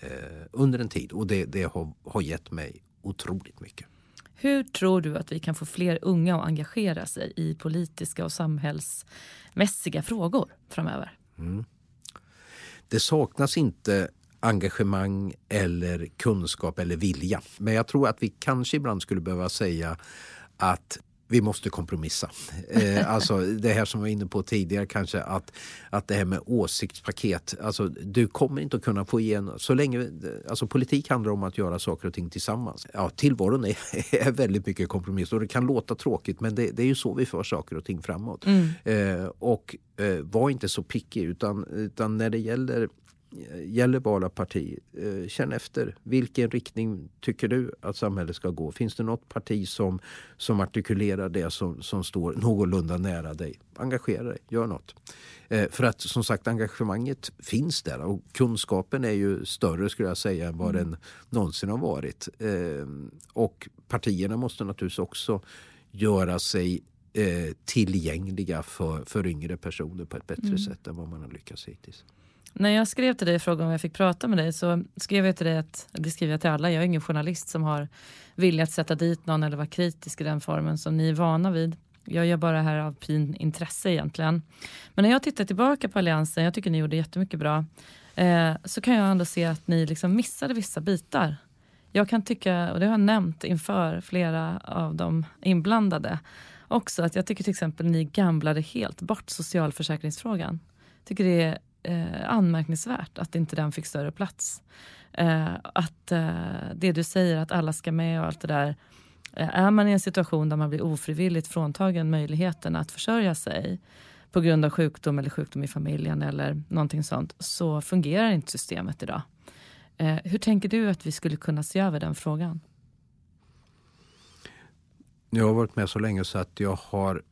Speaker 2: eh, under en tid. Och det, det har, har gett mig otroligt mycket.
Speaker 1: Hur tror du att vi kan få fler unga att engagera sig i politiska och samhällsmässiga frågor framöver? Mm.
Speaker 2: Det saknas inte engagemang eller kunskap eller vilja. Men jag tror att vi kanske ibland skulle behöva säga att vi måste kompromissa. Eh, alltså det här som vi var inne på tidigare kanske att, att det här med åsiktspaket. Alltså du kommer inte att kunna få igenom, så länge, alltså politik handlar om att göra saker och ting tillsammans. Ja, tillvaron är, är väldigt mycket kompromiss och det kan låta tråkigt men det, det är ju så vi för saker och ting framåt. Mm. Eh, och eh, var inte så pickig utan, utan när det gäller gäller vala parti, eh, känn efter. Vilken riktning tycker du att samhället ska gå? Finns det något parti som, som artikulerar det som, som står någorlunda nära dig? Engagera dig, gör något. Eh, för att som sagt engagemanget finns där och kunskapen är ju större skulle jag säga än vad mm. den någonsin har varit. Eh, och partierna måste naturligtvis också göra sig tillgängliga för, för yngre personer på ett bättre mm. sätt än vad man har lyckats hittills.
Speaker 1: När jag skrev till dig och frågade om jag fick prata med dig så skrev jag till dig att, det skriver jag till alla, jag är ingen journalist som har vilja att sätta dit någon eller vara kritisk i den formen som ni är vana vid. Jag gör bara det här av pin intresse egentligen. Men när jag tittar tillbaka på Alliansen, jag tycker ni gjorde jättemycket bra, eh, så kan jag ändå se att ni liksom missade vissa bitar. Jag kan tycka, och det har jag nämnt inför flera av de inblandade också, att jag tycker till exempel ni gamblade helt bort socialförsäkringsfrågan. Jag tycker det är eh, anmärkningsvärt att inte den fick större plats. Eh, att eh, det du säger, att alla ska med och allt det där. Eh, är man i en situation där man blir ofrivilligt fråntagen möjligheten att försörja sig på grund av sjukdom eller sjukdom i familjen eller någonting sånt så fungerar inte systemet idag. Eh, hur tänker du att vi skulle kunna se över den frågan?
Speaker 2: Jag har varit med så länge så att jag har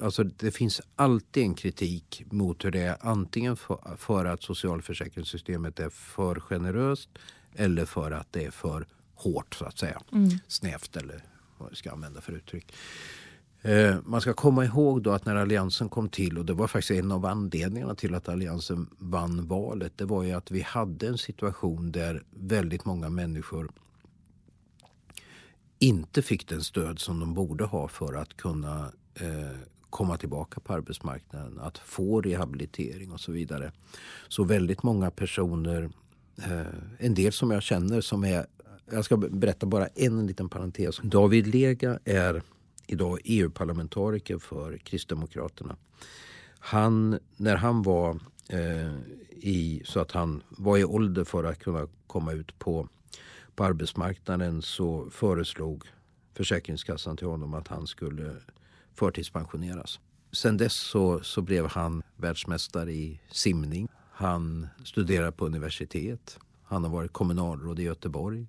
Speaker 2: alltså det finns alltid en kritik mot hur det är antingen för, för att socialförsäkringssystemet är för generöst eller för att det är för hårt så att säga. Mm. Snävt eller vad vi ska använda för uttryck. Eh, man ska komma ihåg då att när Alliansen kom till och det var faktiskt en av anledningarna till att Alliansen vann valet. Det var ju att vi hade en situation där väldigt många människor inte fick den stöd som de borde ha för att kunna Eh, komma tillbaka på arbetsmarknaden, att få rehabilitering och så vidare. Så väldigt många personer, eh, en del som jag känner som är, jag ska berätta bara en liten parentes. David Lega är idag EU-parlamentariker för Kristdemokraterna. Han, när han var eh, i, så att han var i ålder för att kunna komma ut på, på arbetsmarknaden så föreslog Försäkringskassan till honom att han skulle förtidspensioneras. Sen dess så, så blev han världsmästare i simning. Han studerar på universitet. Han har varit kommunalråd i Göteborg.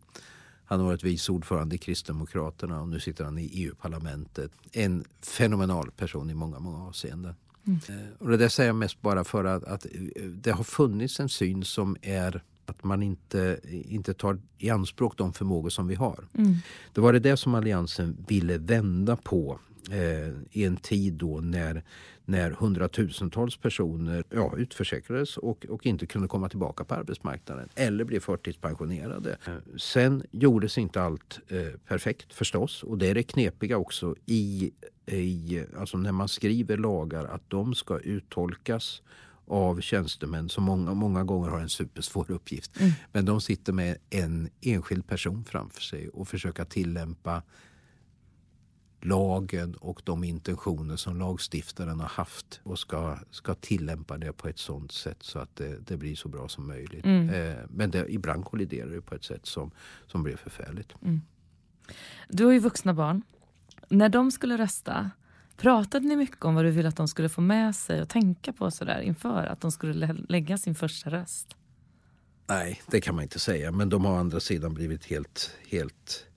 Speaker 2: Han har varit vice ordförande i Kristdemokraterna och nu sitter han i EU-parlamentet. En fenomenal person i många, många avseenden. Mm. Eh, och det där säger jag mest bara för att, att det har funnits en syn som är att man inte, inte tar i anspråk de förmågor som vi har. Mm. Det var det som Alliansen ville vända på eh, i en tid då när, när hundratusentals personer ja, utförsäkrades och, och inte kunde komma tillbaka på arbetsmarknaden eller blev förtidspensionerade. Eh, sen gjordes inte allt eh, perfekt förstås och det är det knepiga också i, i alltså när man skriver lagar att de ska uttolkas av tjänstemän som många, många gånger har en supersvår uppgift. Mm. Men de sitter med en enskild person framför sig och försöker tillämpa lagen och de intentioner som lagstiftaren har haft och ska, ska tillämpa det på ett sådant sätt så att det, det blir så bra som möjligt. Mm. Eh, men det, ibland kolliderar det på ett sätt som, som blir förfärligt. Mm.
Speaker 1: Du har ju vuxna barn. När de skulle rösta, pratade ni mycket om vad du ville att de skulle få med sig och tänka på sådär inför att de skulle lägga sin första röst?
Speaker 2: Nej, det kan man inte säga. Men de har å andra sidan blivit helt, helt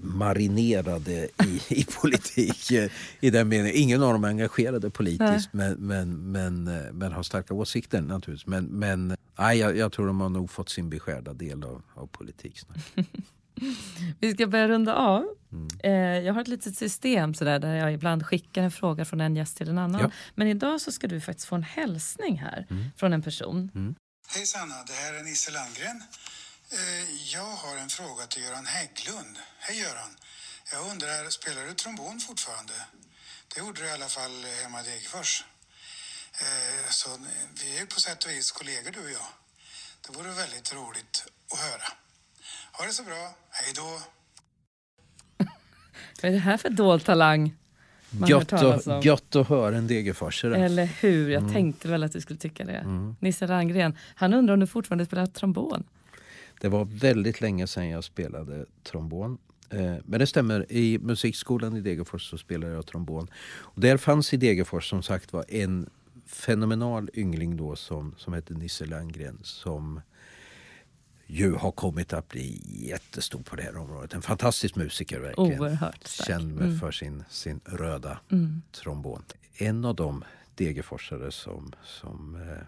Speaker 2: marinerade i, i politik. Eh, I den meningen. Ingen av dem är engagerade politiskt men, men, men, eh, men har starka åsikter naturligtvis. Men, men nej, jag, jag tror de har nog fått sin beskärda del av, av politik.
Speaker 1: Vi ska börja runda av. Mm. jag har ett litet system sådär, där jag ibland skickar en fråga från en gäst till en annan. Ja. Men idag så ska du faktiskt få en hälsning här mm. från en person. Mm.
Speaker 4: Hej Sanna, det här är Nisse Landgren. Eh, jag har en fråga till Göran Hägglund. Hej Göran! Jag undrar, spelar du trombon fortfarande? Det gjorde du i alla fall hemma i Degerfors. Eh, så vi är på sätt och vis kollegor du och jag. Det vore väldigt roligt att höra. Ha det så bra. Hej då!
Speaker 1: Vad är det här för dold talang?
Speaker 2: Gött, och, gött att höra en degerforsare.
Speaker 1: Eller hur, jag mm. tänkte väl att du skulle tycka det. Mm. Nisse Landgren, han undrar om du fortfarande spelar trombon?
Speaker 2: Det var väldigt länge sedan jag spelade trombon. Eh, men det stämmer, i musikskolan i Degerfors så spelade jag trombon. Och där fanns i Degerfors som sagt var en fenomenal yngling då som, som hette Nisse Landgren som ju har kommit att bli jättestor på det här området. En fantastisk musiker verkligen.
Speaker 1: Oerhört stark.
Speaker 2: Känd mm. för sin, sin röda mm. trombon. En av de Degerforsare som, som eh,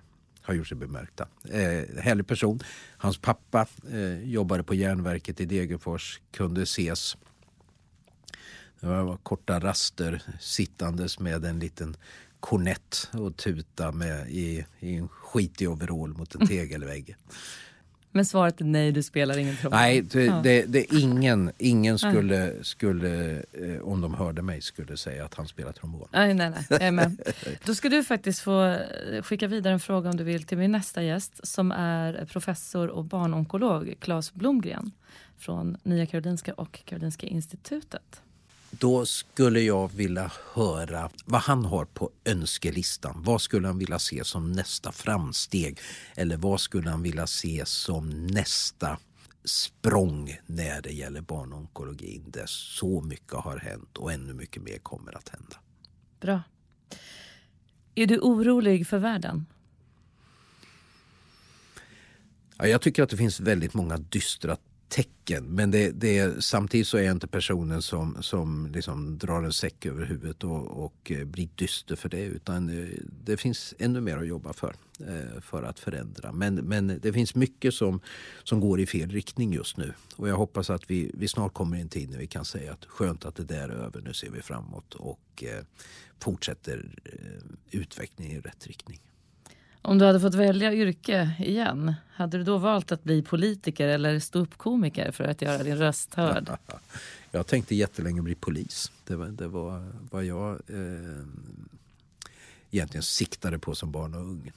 Speaker 2: har gjort sig bemärkta. Eh, härlig person. Hans pappa eh, jobbade på järnverket i Degerfors, kunde ses det var korta raster sittandes med en liten kornett och tuta med i, i en skitig overall mot en tegelvägg.
Speaker 1: Men svaret är nej, du spelar ingen trombon?
Speaker 2: Nej, det, det, det, ingen, ingen skulle, skulle eh, om de hörde mig, skulle säga att han spelar trombon.
Speaker 1: Nej, nej, nej. Med. Då ska du faktiskt få eh, skicka vidare en fråga om du vill till min nästa gäst som är professor och barnonkolog Claes Blomgren från Nya Karolinska och Karolinska institutet.
Speaker 2: Då skulle jag vilja höra vad han har på önskelistan. Vad skulle han vilja se som nästa framsteg? Eller vad skulle han vilja se som nästa språng när det gäller barnonkologin där så mycket har hänt och ännu mycket mer kommer att hända.
Speaker 1: Bra. Är du orolig för världen?
Speaker 2: Ja, jag tycker att det finns väldigt många dystra tecken. Men det, det, samtidigt så är jag inte personen som, som liksom drar en säck över huvudet och, och eh, blir dyster för det. Utan det, det finns ännu mer att jobba för, eh, för att förändra. Men, men det finns mycket som, som går i fel riktning just nu. Och jag hoppas att vi, vi snart kommer i en tid när vi kan säga att skönt att det där är över, nu ser vi framåt och fortsätter utvecklingen i rätt riktning.
Speaker 1: Om du hade fått välja yrke igen, hade du då valt att bli politiker eller ståuppkomiker för att göra din röst hörd?
Speaker 2: Jag tänkte jättelänge bli polis. Det var, det var vad jag eh, egentligen siktade på som barn och ung.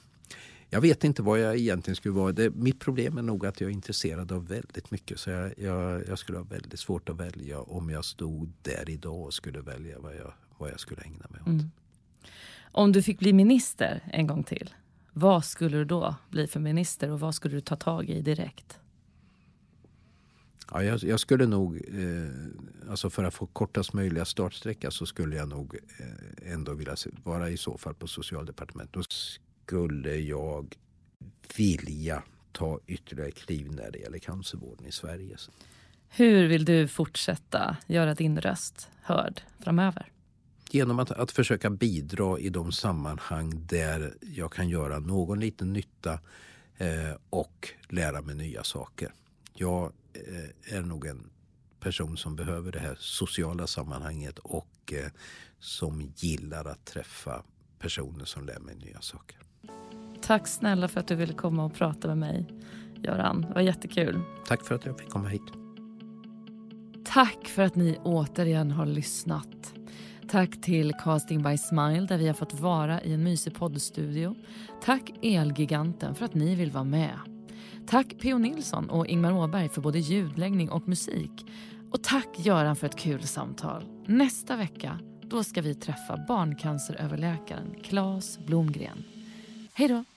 Speaker 2: Jag vet inte vad jag egentligen skulle vara. Det, mitt problem är nog att jag är intresserad av väldigt mycket. Så jag, jag, jag, skulle ha väldigt svårt att välja om jag stod där idag och skulle välja vad jag, vad jag skulle ägna mig åt. Mm.
Speaker 1: Om du fick bli minister en gång till, vad skulle du då bli för minister och vad skulle du ta tag i direkt?
Speaker 2: Ja, jag, jag skulle nog, eh, alltså för att få kortast möjliga startsträcka så skulle jag nog eh, ändå vilja vara i så fall på socialdepartementet. Då skulle jag vilja ta ytterligare kliv när det gäller cancervården i Sverige.
Speaker 1: Hur vill du fortsätta göra din röst hörd framöver?
Speaker 2: Genom att, att försöka bidra i de sammanhang där jag kan göra någon liten nytta eh, och lära mig nya saker. Jag eh, är nog en person som behöver det här sociala sammanhanget och eh, som gillar att träffa personer som lär mig nya saker.
Speaker 1: Tack snälla för att du ville komma och prata med mig, Göran. Det var jättekul.
Speaker 2: Tack för att jag fick komma hit.
Speaker 1: Tack för att ni återigen har lyssnat. Tack till Casting by Smile där vi har fått vara i en mysig poddstudio. Tack Elgiganten för att ni vill vara med. Tack P.O. Nilsson och Ingmar Åberg för både ljudläggning och musik. Och tack Göran för ett kul samtal. Nästa vecka då ska vi träffa barncanceröverläkaren Claes Blomgren. Hej då!